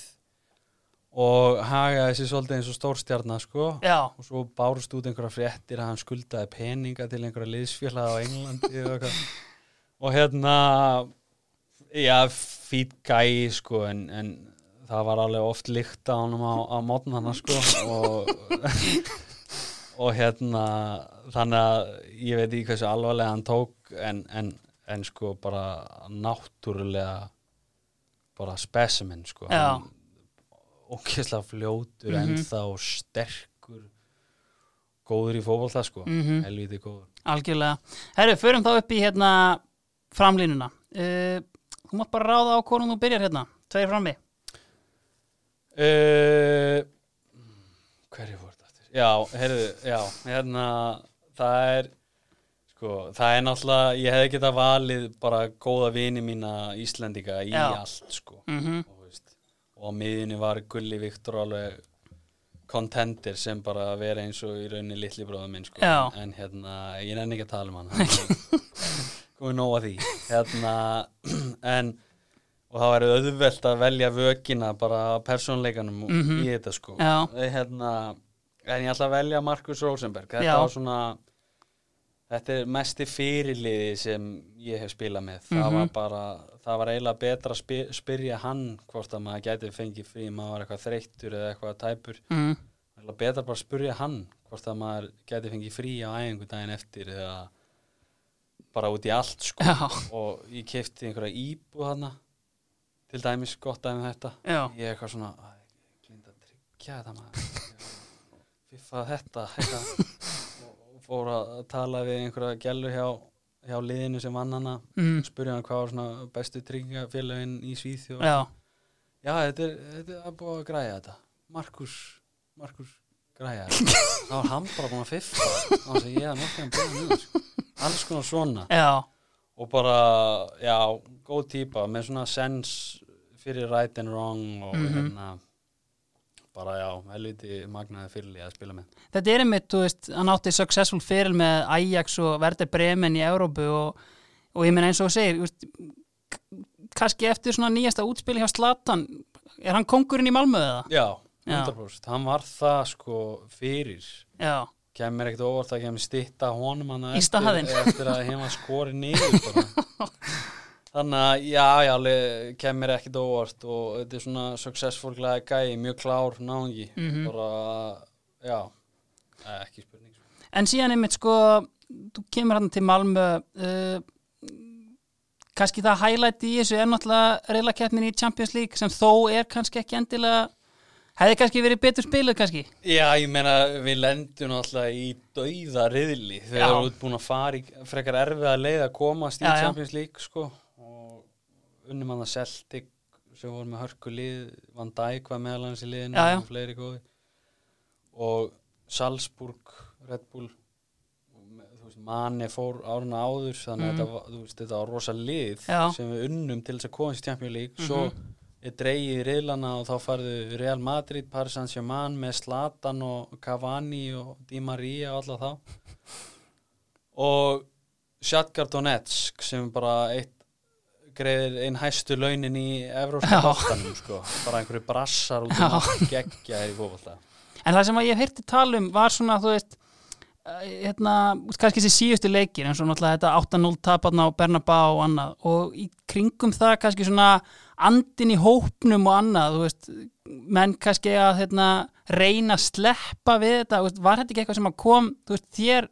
og hagaði sér svolítið eins og stórstjarnar sko. Já, og svo bárust út einhverja fréttir að hann skuldaði peninga til einhverja liðsfélag á Englandi og og hérna já, fít gæi sko en, en það var alveg oft lykt á honum á, á mótnana sko. Og og hérna þannig að ég veit ekki hversu alvarlega hann tók en, en, en sko bara náttúrulega bara specimen sko. Já. Hann- ógeðslega fljótur Mhm. ennþá og sterkur góður í fótbolta sko Mhm. helviti góður algjörlega. Herru, förum þá upp í hérna framlínuna. Uh, þú mátt bara ráða á hvornum þú byrjar hérna, tveir frammi. uh, hverju þetta aftur? já, heyrðu, já hérna, það er sko, það er náttúrulega ég hefði getað valið bara góða vini mína Íslendinga í Já. allt sko Mm veist, og á miðjunni var Gulli Viktor alveg contender sem bara vera eins og í rauninni litli bróða minn sko. En hérna, ég nenni ekki að tala um hann komið nóg að því hérna, en og það væri auðvelt að velja vökina bara persónleikanum Mhm. í þetta sko. Eh, hérna, en ég ætla að velja Markus Rosenberg þetta var svona þetta er mesti fyrirliði sem ég hef spilað með það Mhm. var bara, það var eiginlega betra að spy- spyrja hann hvort að maður gæti fengið frí, maður var eitthvað þreyttur eða eitthvað tæpur, Mm. betra bara að spyrja hann hvort að maður gæti fengið frí á æfingu daginn eftir eða bara út í allt sko. Já, og ég kefti einhverja íbú hana til dæmis gott dæmi um þetta. Já, ég er eitthvað svona "Æ, ég glindi að tryggja þetta maður. Ég fiffa þetta eitthvað, og, og fór að tala við einhverja gælu hjá, hjá liðinu sem vann hana mm, spurði hann hvað var svona bestu tryggingafélagin í Svíþjóð. Já, Já, þetta er, þetta er búið að græja þetta. Markus, Markus græja þetta. Þá var hann bara búin að fiffa. Þá var að hann búið niður sko. alls konar svona. Já, og bara, já, góð típa með svona sense fyrir right and wrong og Mhm. hérna bara já, helviti magnaði fyrirlið að spila með þetta er einmitt, þú veist, hann átti successful fyrir með Ajax og Werder Bremen í Európu og, og ég meina eins og segir, veist, kannski eftir svona nýjasta útspili hjá Slatan, er hann kongurinn í Malmö eða? Já, Já. 100% hann var það sko fyrir Já, kemur ekkert óvart að kemur stitta honum hann eftir, eftir að heima skori niður bara. þannig að já, já, kemur ekkert óvart og þetta er svona successful gæi, mjög klár náðungi Mhm. bara, já ekki spurning sko. en síðan einmitt sko, þú kemur hann til Malmö, uh, kannski það highlight í þessu er náttúrulega reylakeppnin í Champions League sem þó er kannski ekki endilega, hefði kannski verið betur spiluð kannski. Já, ég meina við lendum alltaf í dauða riðli þegar við erum búin að fara í frekar erfið að leið að komast í Já. Champions League sko unnum hann að Celtic sem voru með hörku lið Van Dijk var meðal hans í liðinu Já, já. og fleiri góði og Salzburg, Red Bull Mane fór áruna áður þannig að Mhm. þetta, veist, þetta var rosa lið Já. sem við unnum til þess að komast í Champions League svo Mhm. er dreigið í riðlana og þá farðu Real Madrid, Paris Saint-Germain með Zlatan og Cavani og Di Maria og alla þá og Shakhtar Donetsk sem bara eitt greiðir einn hæstu launin í evróska bóttanum sko. bara einhverju brassar út um geggja í fótbolta. En það sem ég heyrti tala um var svona, þú veist, eh, hérna, kannski þessi síðustu leikir, eins og náttúrulega þetta 8-0 taparna á Bernabá og annað. Og í kringum það kannski svona andin í hópnum og annað, veist, menn kannski að hérna, reyna að sleppa við þetta, veist, var þetta ekki eitthvað sem kom, þér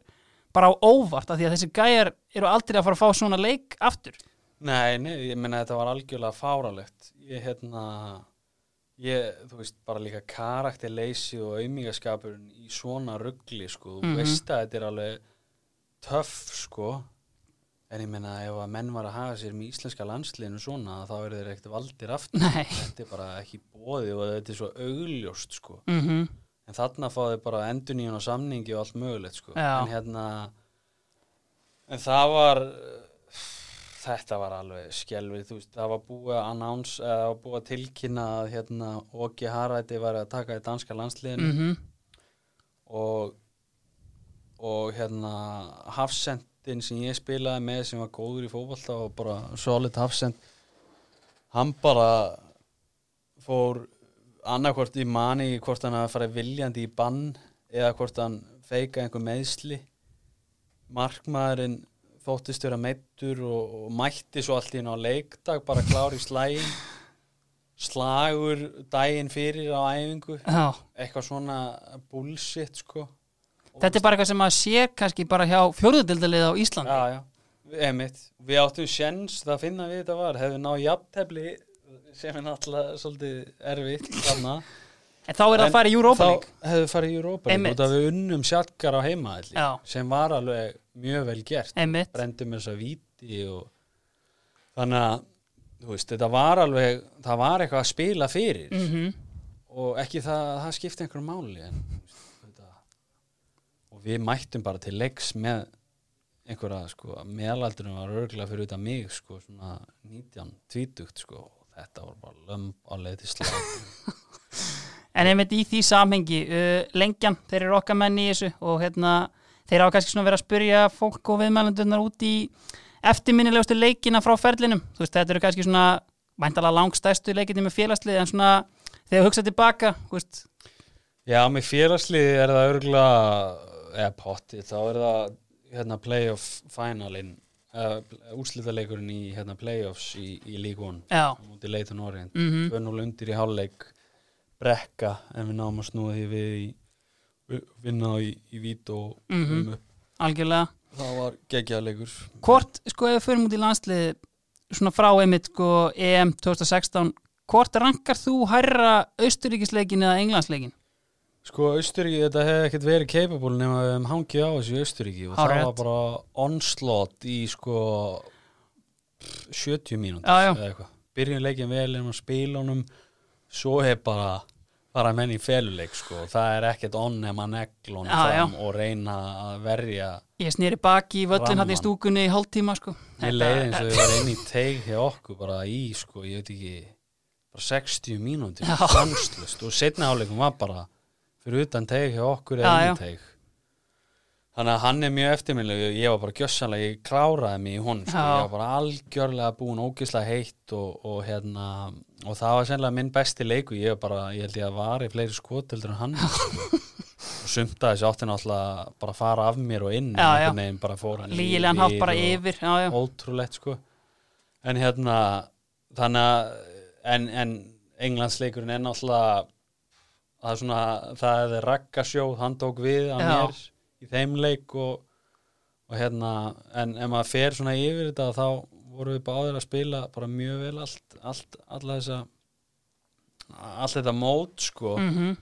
bara á óvart? Af því að þessi gæjar eru aldrei að fara að fá svona leik aftur. Nei, nei, ég meina þetta var algjörlega fáralegt ég hérna ég, þú veist, bara líka karakterleysi og aumingaskapurinn í svona ruggli, sko, þú Mhm. veist að þetta er alveg töff, sko. En ég meina ef að menn var að hafa sér með íslenska landsliðinu svona þá er þeir ekkert valdir aftur. Nei. þetta er bara ekki bóði og þetta er svo augljóst, sko. Mm en þarna fá þau bara endurníun og samningi og allt mögulegt, sko. Já. en hérna en það var þetta var alveg skelvið, þú veist, það var búið að announce, eða það var búið að tilkynna að hérna Óki Haræti var að taka í danska landsliðinu -hmm. og og hérna Hafsendin sem ég spilaði með sem var góður í fótbolta og bara solid Hafsend hann bara fór annarkvort í mani hvort hann að fara viljandi í bann eða hvort hann feika einhver meðsli markmaðurinn þóttist vera meittur og, og mætti svo allt í einu á leikdag bara klár í slægin slagur daginn fyrir á æfingu. Já. eitthvað svona bullshit sko. Þetta er bara eitthvað sem að sé kannski bara hjá fjóruðdildalið á Íslandi. já, já, emitt við áttum sjens það að finna við þetta var. Hefðu náð jafntefli sem er náttúrulega svolítið erfitt þarna En þá er það að fara í Europa League. þá hefðu farið í Europa League út af við unnum sjatkar á heimaðalli Já. sem var alveg mjög vel gert Einmitt. brendum þess að víti og þannig að þú veist, þetta var alveg það var eitthvað að spila fyrir Mm og ekki það, það skipti einhverjum máli en, þetta, og við mættum bara til leiks með einhverja sko, meðalaldurinn var örgulega fyrir utan mig sko, svona 19, 20 sko, og þetta var bara lömb á leið til slag En einmitt í því samhengi, uh, lengjan, þeir eru okkar menn í þessu og hérna, þeir hafa kannski svona verið að spyrja fólk og viðmælandurnar út í eftirminnilegustu leikina frá ferlinum. Þú veist, þetta eru kannski svona væntalega langstæstu leikinni með félagslið en svona þegar þú hugsa tilbaka, þú veist, Já, með félagsliði er það örgulega eða potti, þá er það hérna playoff finalin uh, úrslitaleikurinn í hérna playoffs í, í móti Leighton Orient. Mhm, 2-0 undir í hálfleik brekka en við náum að snúa því við í vi- vinna í, í vít og Mhm. um upp. algjörlega. það var geggjaðleikur Hvort, sko, ef við förum út í landslið svona frá einmitt, sko, EM 2016, hvort rankar þú hærra austuríkisleikin eða englandsleikin? Sko, Austuríki, þetta hefði ekkert verið capable nema við hefum hangið á þessu Austuríki og það Hárrétt. var bara onslaught í sko 70 mínútur eða eitthvað. Byrjun leikin vel en að spila honum svo hef bara fara menn í feluleik sko. Það er ekkert onn nema negl honum Já, fram og reyna að verja Ég snýri baki í völlin hann í stúkunni í hálftíma sko. Mér leiði eins og við varum inn í teig hjá okkur bara í sko, ég veit ekki bara 60 mínútur Já. stanslust og setna áleikum var bara fyrir utan teig hjá okkur eða inn í teig. Þannig að hann er mjög eftirminnlegu ég var bara gjössanlega, ég kláraði mig í honum sko. Ég var bara algjörlega búin ógislega heitt og, og hérna og það var sennilega minn besti leiku ég bara, ég held ég að var í fleiri skoteldur en hann. Og sumt að þessi átti náttúrulega bara að fara af mér og inn Já, veginn bara fór hann Lígilegan hátt bara yfir já, ótrúlegt sko. En hérna þannig að en, en Englandsleikurinn er náttúrulega það er svona það er rakkarsjóð, hann tók við að mér í þeim leik og, og hérna en ef maður fer svona yfir þetta þá vorum við báðir að spila bara mjög vel allt, allt, þessa allt þetta mót sko Mm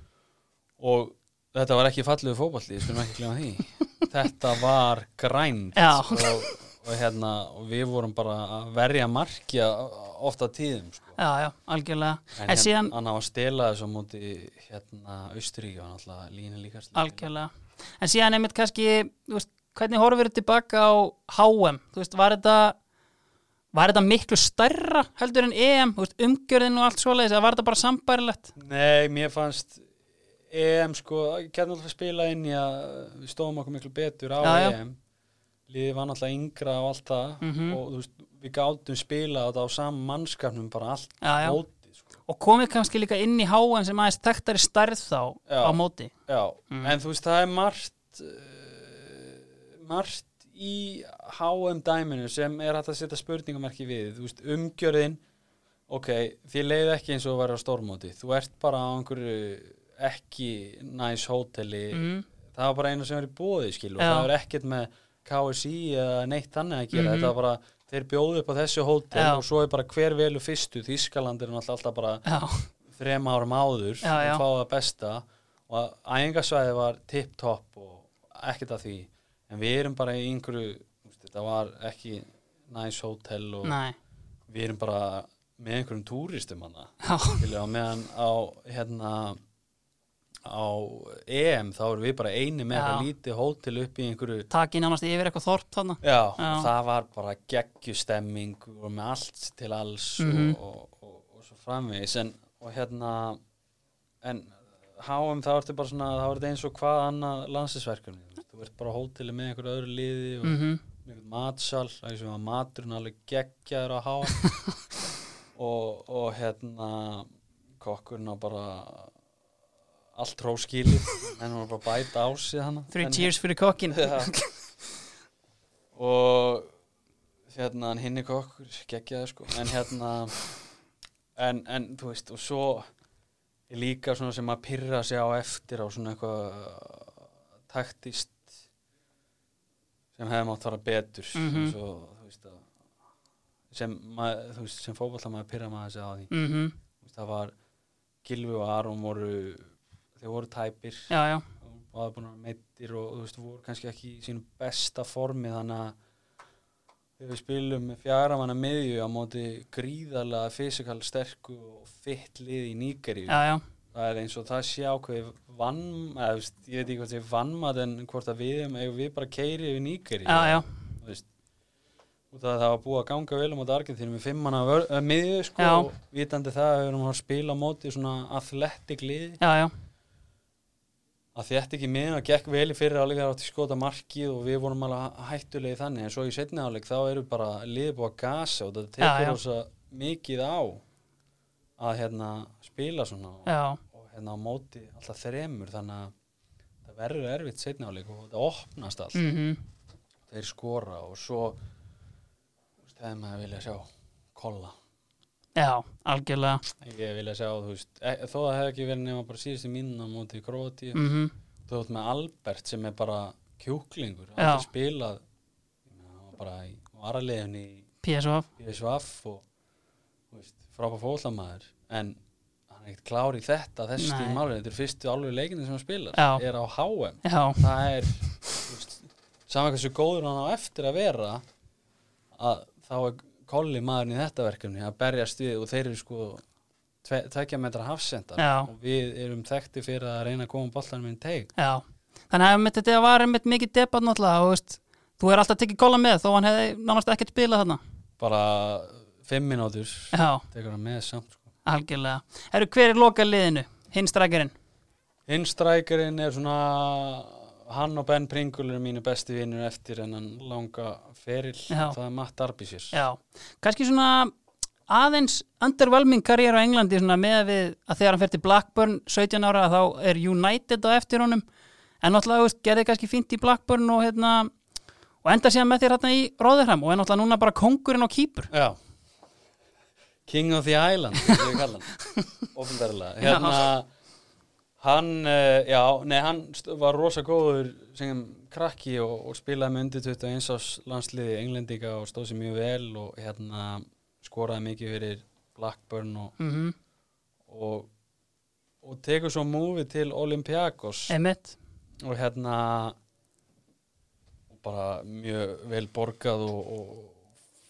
og þetta var ekki fallegu fótballti, skulum ekki glemma því þetta var grænt Já. og, og hérna og við vorum bara að verja markja ofta tíðum sko. já, já, algjörlega en, En síðan, hann á að stela þessu á móti hérna Austuríki og náttúrulega línu líka slegin. algjörlega En síðan einmitt kannski, veist, hvernig horfir þetta tilbaka á HM? Þú veist, var þetta var þetta miklu stærra heldur en EM, umgjörðin og allt svoleiðis, eða var þetta bara sambærilegt? Nei, mér fannst EM sko, kemur alltaf að spila inn í að við stóðum okkur miklu betur á Já. EM liðið var náttúrulega yngra og allt það Mhm. og þú veist, við gátum spila þetta á saman mannskapnum bara allt Já, já. mótið sko. Og komið kannski líka inn í HM sem aðeins þekktari stærð þá Já. á móti Já, Mm. en þú veist, það er margt uh, margt í HM dæminu sem er hægt að setja spurningamarki við, veist, umgjörðin ok, þið leiði ekki eins og að vera á stórmóti, þú ert bara á einhverju ekki næs hóteli, mm. það var bara einu sem er í bóði, skilu, og það er ekkert með KSI eða neitt þannig að gera, Mhm. þetta var bara þeir bjóðu upp á þessu hótel og svo er bara hver velu fyrstu, Þískaland er alltaf bara Já, þrem árum áður og fá það besta og æfingasvæði var tipp-topp og ekkert að því en við erum bara í einhverju þetta var ekki næs hótel og nei. við erum bara með einhverjum túristum hana. Og meðan á hérna á EM þá erum við bara eini með eitthvað lítið hótel upp í einhverju taki nánast yfir eitthvað þorp þarna. Já, Já. það var bara geggjustemming og með allt til alls Mhm. og, og, og, og svo framvegis. En, og hérna en HM þá ertu bara svona þá er þetta eins og hvað annað landsinsverkefni ert bara hóteli með einhverju öðru liði og mm einhvern matsal það er sem að maturinn alveg geggjaður á HM og, og hérna kokkurinn á bara allt róskilið en hún var bara að bæta á sig hana. Three En- cheers fyrir kokkin Já. og hérna hann hinni kokkur geggjaði sko. En hérna en, en þú veist og svo er líka svona sem að pyrra sig á eftir á svona eitthvað taktist sem hefði mátt fara betur Mhm. svo, þú veist að sem, sem fótbolta maður pyrra maður sig á því. Mm Þú veist, það var Gilvi og Aron voru þeir voru tæpir. Já, já, og aða búin að meittir og þú veist, voru kannski ekki í sínu besta formi þannig að við spilum með fjara manna miðju á móti gríðarlega fysikal sterku og fitt lið í Nígeríu. Já, já það er eins og það sé ákveði vann, eða veist, ég veit ekki hvort það er vannmat en hvort að við, ef við bara keiri yfir veist og það, það var búið að ganga vel á móti Argentínu með fimmana vör- eh, miðju sko og vitandi það að við erum að spila á móti svona athletic já að þetta ekki miðan að gekk vel í fyrir áleika átti skota markið og við vorum alveg hættulegi þannig. En svo í setni áleik þá eru bara liðið búið að gasa og þetta tekur rosa mikið á að hérna spila svona Já, hérna á móti alltaf þremur þannig að það verður erfitt setni áleik og þetta opnast allt. Mm þeir skora og svo veist, hefði maður vilja sjá kolla. Já, algjörlega. Ég vilja sjá, þú veist, e þó það hefði ekki verið nema bara síðustu mínu á móti Króatíu mm þú ert með Albert sem er bara kjúklingur, hann er spilað hann var bara í varaliðin í PSV PSVF og þú veist, frábær fóðlamæður en ekkert klár í þetta þessi Nei. stíð málið, þetta er fyrstu alveg leikindi sem hann spilar, Já. er á HM Já, það er saman hversu góður hann á eftir að vera að þá er kolli maðurinn í þetta verkefni að berjast við og þeir eru sko tve, tvekja metra hafsendar. Já. og við erum þekkti fyrir að reyna að koma boltanum inn teig. Já. Þannig að þetta var einmitt mikið debatt náttúrulega og veist, þú er alltaf tekið kolla með þó hann hefði nánast ekkert spilað þarna. Bara fimm mínútur Já, tekur hann með samt sko. Algjörlega. Herru, hver er loka liðinu? Hinn strækjarinn hinn strækjarinn er svona hann og Ben Pringle eru mínu besti vinnur eftir en hann langa feril. Já. það er Matt Arbisir Já, kannski svona aðeins underwhelming karriér á Englandi svona með við að þegar hann fer til Blackburn 17 ára þá er United á eftir honum. En náttúrulega gerði kannski fínt í Blackburn og hérna og enda síðan með þér hérna í Róðurham og er náttúrulega núna bara kongurinn á kýpur Já King of the Island ofinverðilega hérna hann, uh, já, nei hann var rosa góður sem krakki og, og spilaði með undir 21 ás landsliði englendinga og stóð sér mjög vel og hérna skoraði mikið fyrir Blackburn og, mm og, og tekur svo múfið til Olympiakos. Emmett og hérna og bara mjög vel borgað og, og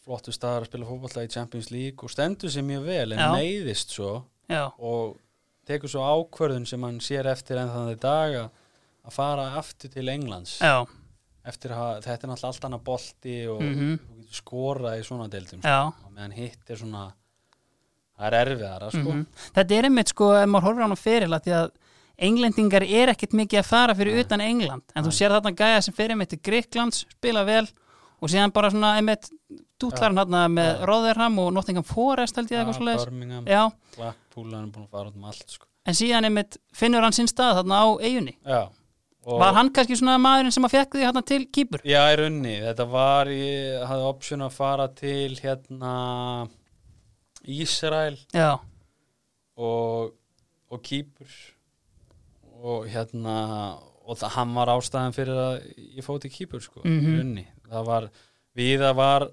flottu staðar að spila fótballtað í Champions League og stendur sér mjög vel en Já. meiðist svo Já, og tekur svo ákvörðun sem hann sér eftir en þannig dag að fara aftur til Englands já, eftir að þetta er náttúrulega allt annað bolti og þú getur skorað í svona deildum sko. meðan hitt er svona það er erfiðara sko. Mhm. Þetta er einmitt sko, ef maður horfir á hann fyrir því að englendingar er ekkert mikið að fara fyrir utan England, en þú sér þarna gæja sem fyrir einmitt til Greiklands, spila vel og síðan bara svona einmitt dútlar hann hérna með Já. Rotherham og Nottingham Forest held ég eitthvað Ja, svo leiðis Birmingham, Já, Blackpool, hann er búin að fara út um allt sko. en síðan einmitt finnur hann sinn stað þarna á eigunni Var hann kannski svona maðurinn sem að fekk því hérna til kýpur? Já, í runni, þetta var ég hafði option að fara til hérna Ísrael. Og, og Kýpur og hérna og það, hann var ástæðan fyrir að ég fóti Kýpur sko, í Mhm. runni það var, viða var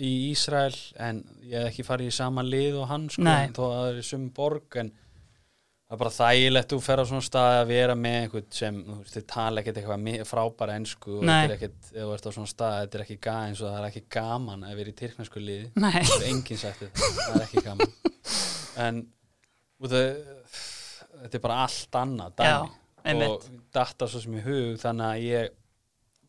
í Ísrael en ég hef ekki farið í sama lið og hann sko, Nei. þó að það er í sum borg en það er bara þægilegt þú fer á svona stað að vera með einhvern sem, þú tala ekkert eitthvað frábæra ensku og þetta er ekkert, ef þú ert á svona stað, þetta er ekki eins og það er ekki gaman að vera í tyrknesku liði. Nei. Það er enginn sagt þetta, það er ekki gaman. En af, þetta er bara allt annað Já, dæmi einmitt. og datta svo sem í hug þannig að ég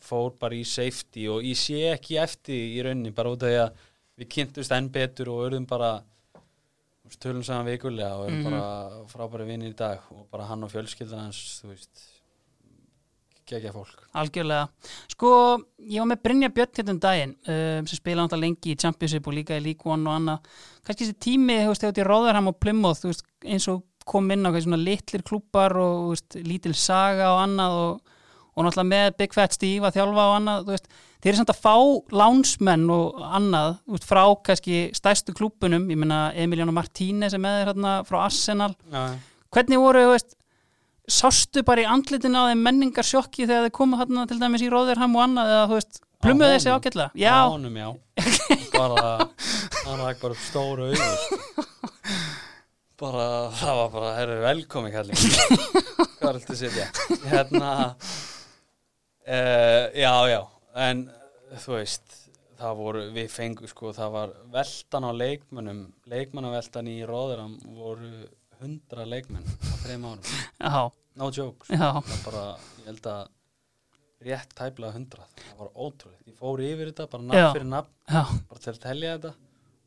fór bara í safety og ég sé ekki eftir í rauninni bara út af því að við kynntumst enn betur og örðum bara þú tölum saman vikulega og erum Mhm. bara frábæri vinni í dag og bara hann og fjölskyldan hans þú veist gegja fólk Algjörlega. Sko, ég var með Brynja Björn hérna um daginn um, sem spila náttúrulega lengi í Championship og líka í League One og annað. Kannski þessi tími, þú veist, þegar til Róðarham og Plymouth, þú veist, eins og kom inn á svona litlir klúpar og þú veist, lítil saga og annað og, og náttúrulega með Big Fat Steve að þjálfa og annað, þú veist, þeir eru samt að fá lánsmenn og annað, veist, frá kannski stærstu klúpunum, ég meina Emiliano Martínez er með þér hérna frá Arsenal, Já, hvernig voru, þú veist, sástu bara í andlitin á þeim menningar sjokki þegar þið komu hérna til dæmis í Róðurham og annað eða þú veist, plummuðu Á þessi honum? ágætlega? Á já, honum já. Bara, hann ræk bara upp stóru auður bara, það var bara, herru, velkomi kalling hvað er alltaf að sitja? Hérna uh, já, já en þú veist það voru, við fengum sko það var veltan á leikmönnum leikmannaveltan í Róðuram voru hundra leikmenn á þreim árum. Já, no jokes já, það bara, ég held að rétt tæplega hundrað. Það var ótrúlegt, ég fór yfir þetta bara Já. nafn fyrir nafn já, bara til að telja þetta.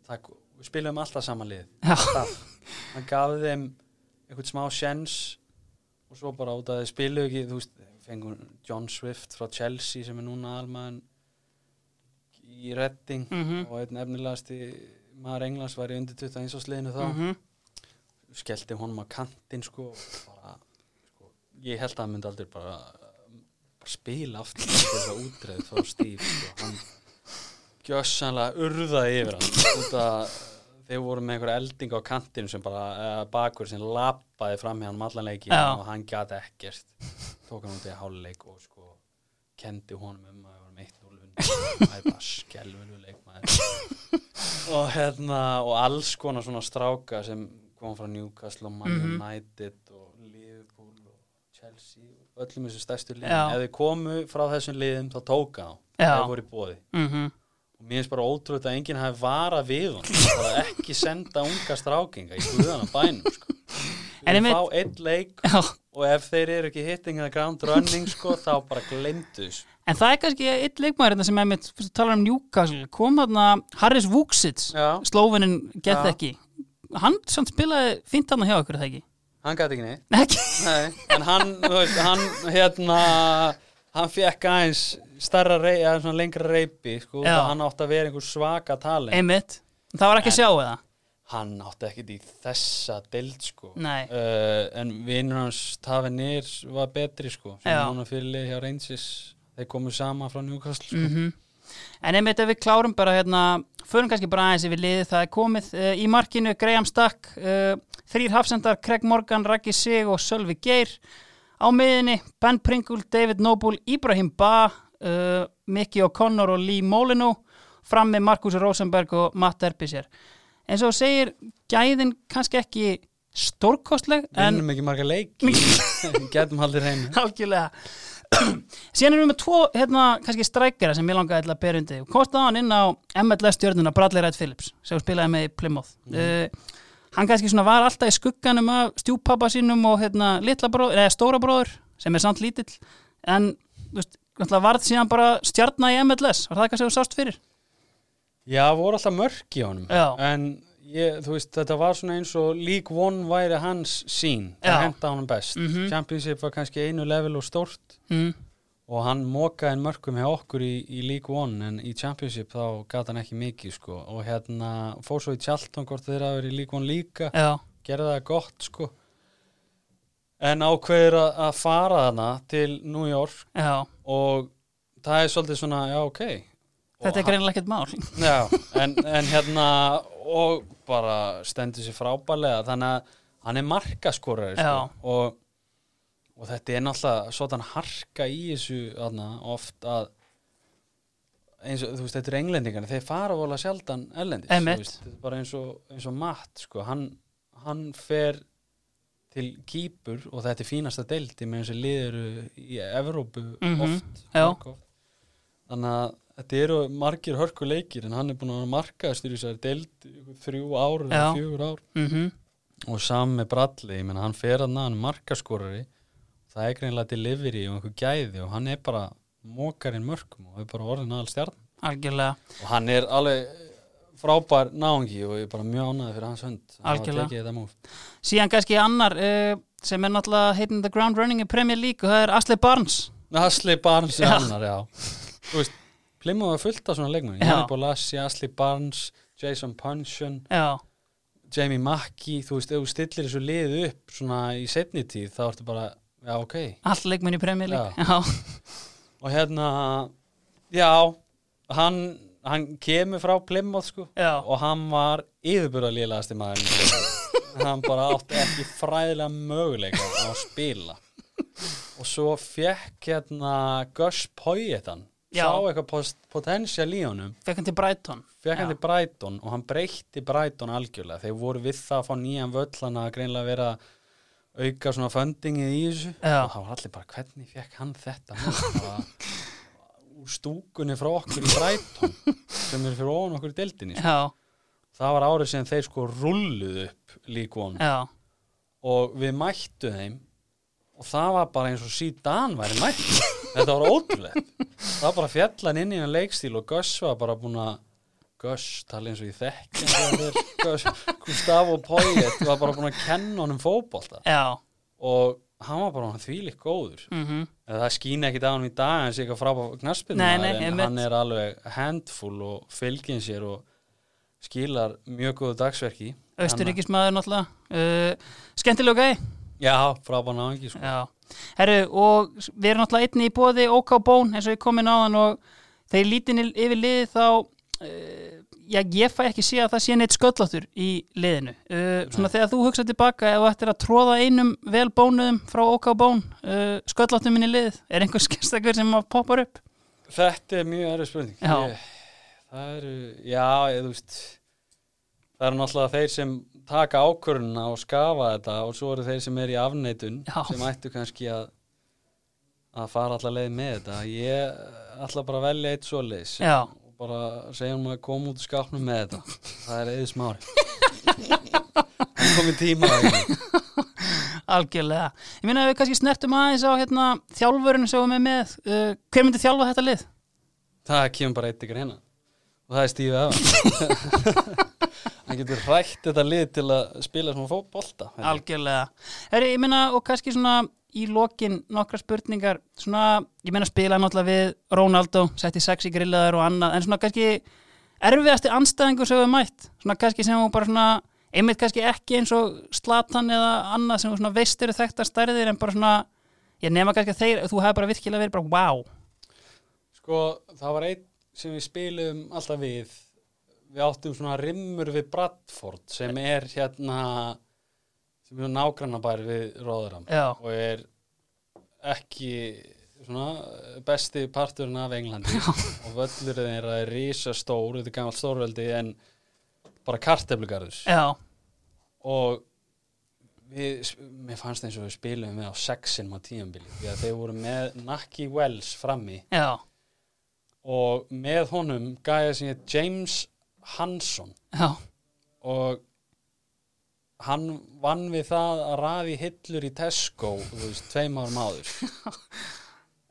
Það, við spilum alltaf saman lið. Já, alltaf. hann gaf þeim einhvern smá sjens og svo bara út að þið spilu ekki þú veist, fengum John Swift frá Chelsea sem er núna almaðan í Redding mhm, og einn efnilegasti maður Englands var í undir 21 á sliðinu þá mhm, skellti honum á kantinn sko og bara, sko, ég held að hann myndi aldrei bara, bara spila aftur þess að útreið frá Steve sko. hann gjössanlega urðaði yfir hann út að þeir voru með einhver elding á kantinu sem bara, eða bakur sem lappaði fram hjá hann allan leikin Já. og hann gæti ekkert. Tók hann út í háluleik og sko kendi honum um að það var meitt 0 það er bara skelvelu leikmaður. Og hérna og alls konar svona stráka sem kom frá Newcastle og Man Mhm. United og Liverpool og Chelsea og öllum þessu stærstu liðum. Ef þið komu frá þessum liðum þá tóka þá. Það voru í bóði mm og mér finnst bara ótrúlega að enginn hafi varað við hún bara ekki senda unga strákinga í guðana bænum sko. Við fá einn leik Já, og ef þeir eru ekki hitting eða ground running sko, þá bara glemdu þessu en það er kannski eitt leikmaður hérna sem er mitt, fyrst að tala um Newcastle kom þarna Harris Vuksits Já. slófinin gett ekki hann spilaði fínt hann hjá okkur, það ekki? hann gæti ekki neitt Ekki? Nei, en hann, hann hérna, hann fekk aðeins starra rey, eða svona lengra reypi, sko, Já. það hann átti að vera einhver svaka talent. Einmitt, það var ekki að sjá eða? Hann átti ekkit í þessa deild, sko. Nei. Uh, en vinnur hans Tavenir var betri, sko, sem Já. hann fyrir lið hjá Rangers, þeir komu sama frá Newcastle, sko. Mm En einmitt ef við klárum bara hérna, förum kannski bara aðeins yfir liðið, það er komið uh, í markinu Graham Stack, uh, þrýr hafsendar, Craig Morgan, Raggi Sig og Sölvi Geir á miðinni, Ben Pringle, David Noble, Ibrahim Ba, uh, Mickey O'Connor og Lee Molyneux, fram með Markus Rosenberg og Matt Erbisser. En svo segir gæðin kannski ekki stórkostleg, en ekki marga leiki, getum hreinu. Algjörlega. Síðan erum við með tvo, hérna, kannski strækjara sem ég langaði að bera undir. Kostaði hann inn á MLS stjörnuna Bradley Wright Phillips sem spilaði með Plymouth. Uh, Hann kannski svona var alltaf í skugganum af stjúpappa sínum og hérna, litla bróður, stóra bróður sem er samt lítill en veist, varð síðan bara stjarna í MLS var það sem þú sást fyrir? Já, voru alltaf mörk í honum Já. En ég, þú veist, þetta var svona eins og League One væri hans sín. Það henda honum best Mhm. Championship var kannski einu level og stórt Mm. og hann mókaði inn mörkum hjá okkur í, í League One en í Championship þá gata hann ekki mikið sko og hérna fór svo í Charlton hvort þeir hafa verið í League One líka Já, gerði það gott sko en ákveður að fara þarna til New York já. og það er svolítið svona, já ok. Þetta er Og greinilega ekkert mál. Já, en, en hérna og bara stendur sér frábælega þannig að hann er markaskorari sko, og, og þetta er náttúrulega svona harka í þessu þarna, oft að eins og þú veist, þetta er englendingar þeir fara vola sjaldan ellendis veist, þetta er bara eins og, eins og matt sko, hann, hann fer til kýpur og þetta er fínasta deildi með eins og liður í Evrópu Mhm, oft, já. mörg oft. Þannig að þetta eru margir hörku leikir en hann er búin að í deild í einhver þrjú ár eða fjögur ár. Mm og saman með Bradley, ég menna hann fer að hann markaskorari. Það er greinlega delivery og einhver gæði og hann er bara mókarinn mörkum og er bara orðin aðal stjarn Algjörlega. Og hann er alveg frábær náungi og ég er bara mjög ánæði fyrir hans hönd. Algjörlega. Síðan kannski annar uh, sem er náttúrulega hitting the ground running í Premier League og það er Ashley Barnes. Asli Barnes er annar, já. Þú veist, Plymouth var fullt af svona leikmenn Já. Janni Bolassi, Asli Barnes, Jason Puncheon Jamie Mackie, þú veist, ef þú stillir þessu lið upp svona í setni tíð þá ertu bara, já ok. Allt leikmenn í Premier League. Já. Já, og hérna, já hann, hann kemur frá Plymouth sko. Já, og hann var yfirbúra maður í Plymouth. hann bara átti ekki fræðilega möguleika á að spila. Og svo fekk hérna Gus Poyetan Já. sá eitthvað potential í honum. Fekk hann til Brighton. Fekk hann til Brighton og hann breytti Brighton algjörlega. Þeir voru við það að fá nýjan völl hann að greinlega vera auka svona fundingið í þessu. Já. og það var allir bara hvernig fekk hann þetta? Nú? bara úr stúkunni frá okkur í Brighton sem er fyrir ofan okkur í deildinni sko. Það var árið sem þeir sko rulluð upp líkvon og við mættu þeim og það var bara eins og síðan væri mætt þetta var ótrúlegt. Það var bara fjallan inn í hann leikstíl og Gus var bara búin að Gus, tala eins og ég Gus, Gustavo Poyet var bara búin að kenna honum fótbolta. Já. Og hann var bara þvílík góður. Mm En það skýna ekkit á hann í dag en sé eitthvað frábæð knaspinu Nei, nei, en hann er alveg handfull og fylgin sér og skilar mjög góðu dagsverki. Östuríkismæður náttúrulega. Uh, Skemmtilega gæði Já, frábæð náðingi sko. Herru, og við erum náttúrulega einni í bóði OK Bón eins og ég komin á þann og þegar lítin yfir liði þá uh, já, ég fæ ekki sé að það sé neitt skölláttur í liðinu uh, svona þegar þú hugsað tilbaka ef þú ættir að tróða einum vel bónuðum frá OK Bón uh, skölláttum minni liðið, er einhver skemmstakur sem poppar upp? Þetta er mjög erfið spurning Já. Ég, Það eru, já, ég, þú veist það eru náttúrulega þeir sem taka ákvörðuna og skafa þetta og svo eru þeir sem er í afneitun Já. sem ættu kannski að að fara allar leið með þetta ég ætla bara að velja eitt svoleiðis Já. Bara segja um að koma út úr skápnum með þetta það er eða smári það er komið tíma algjörlega. Ég minna að við kannski snertum aðeins á hérna, þjálfurinn sem við með. Uh, hver myndi þjálfa þetta lið? það kemur bara eitt ykkur hérna og það er stífið af hann getur rætt þetta lið til að spila svona fótbolta Algjörlega. Heri, ég meina, og kannski svona í lokin nokkra spurningar, svona, ég meina spila náttúrulega við Ronaldo, setti sex í grillaður og annað, en svona kannski erfiðasti anstæðingur sem við mætt, svona kannski sem hún bara svona, einmitt kannski ekki eins og Slatan eða annað sem svona veist eru þekktar stærðir en bara svona, ég nema kannski að þeir, þú hefur bara virkilega verið bara wow. Sko, það var einn sem við spilum alltaf við. Við áttum svona rimmur við Bradford sem er hérna sem er nágrannabær við Róðuram og er ekki svona besti parturinn af Englandi. Og völlurinn er að er rísa stór, þetta er gamalt stórveldi en bara karteflugarður og við, mér fannst eins og við spilum við á sexin á tíðanbili því að þeir voru með Naki Wells frammi. Já, og með honum gæja sem heit James Hanson. Já, og hann vann við það að raði hillur í Tesco þú veist, tveim árum áður.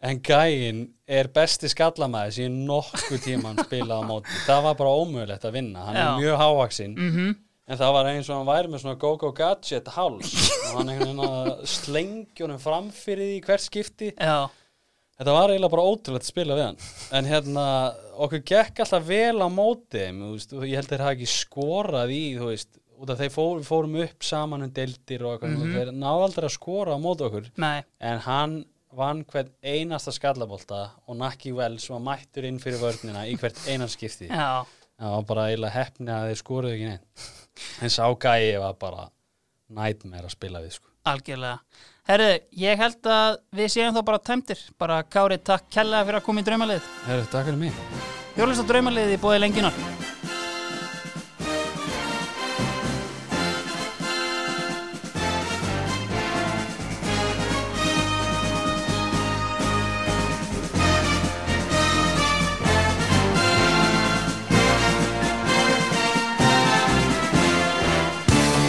En gæin er besti skallamæði sem ég nokkuð tíman spilað á móti. Það var bara ómögulegt að vinna. Hann Já. er mjög hávaksinn mhm, en það var eins og hann væri með svona go-go gadget háls. Og hann einhvern veginn að slengjónum framfyrir því í hvert skipti. Já, Þetta var eiginlega bara ótrúlegt að spila við hann. En hérna, okkur gekk alltaf vel á móti þú veist, ég held þeir hafa ekki skorað í, þú veist út af þeir fór, fórum upp saman um deildir og eitthvað, Mhm. þeir náðu aldrei að skora á móti okkur, nei, en hann vann hvern einasta skallabólta og Naki Wells var mættur inn fyrir vörnina í hvert einan skipti já, það var bara eiginlega hefni að þeir skoruðu ekki neinn en sá gæi var bara nætmeir að spila við sko algjörlega. Herru, ég held að við séum þá bara tæmtir, bara Kári, takk kærlega fyrir að koma í draumalið. Herru, takk fyrir mig Jólist á draumalið í bóði lenginar.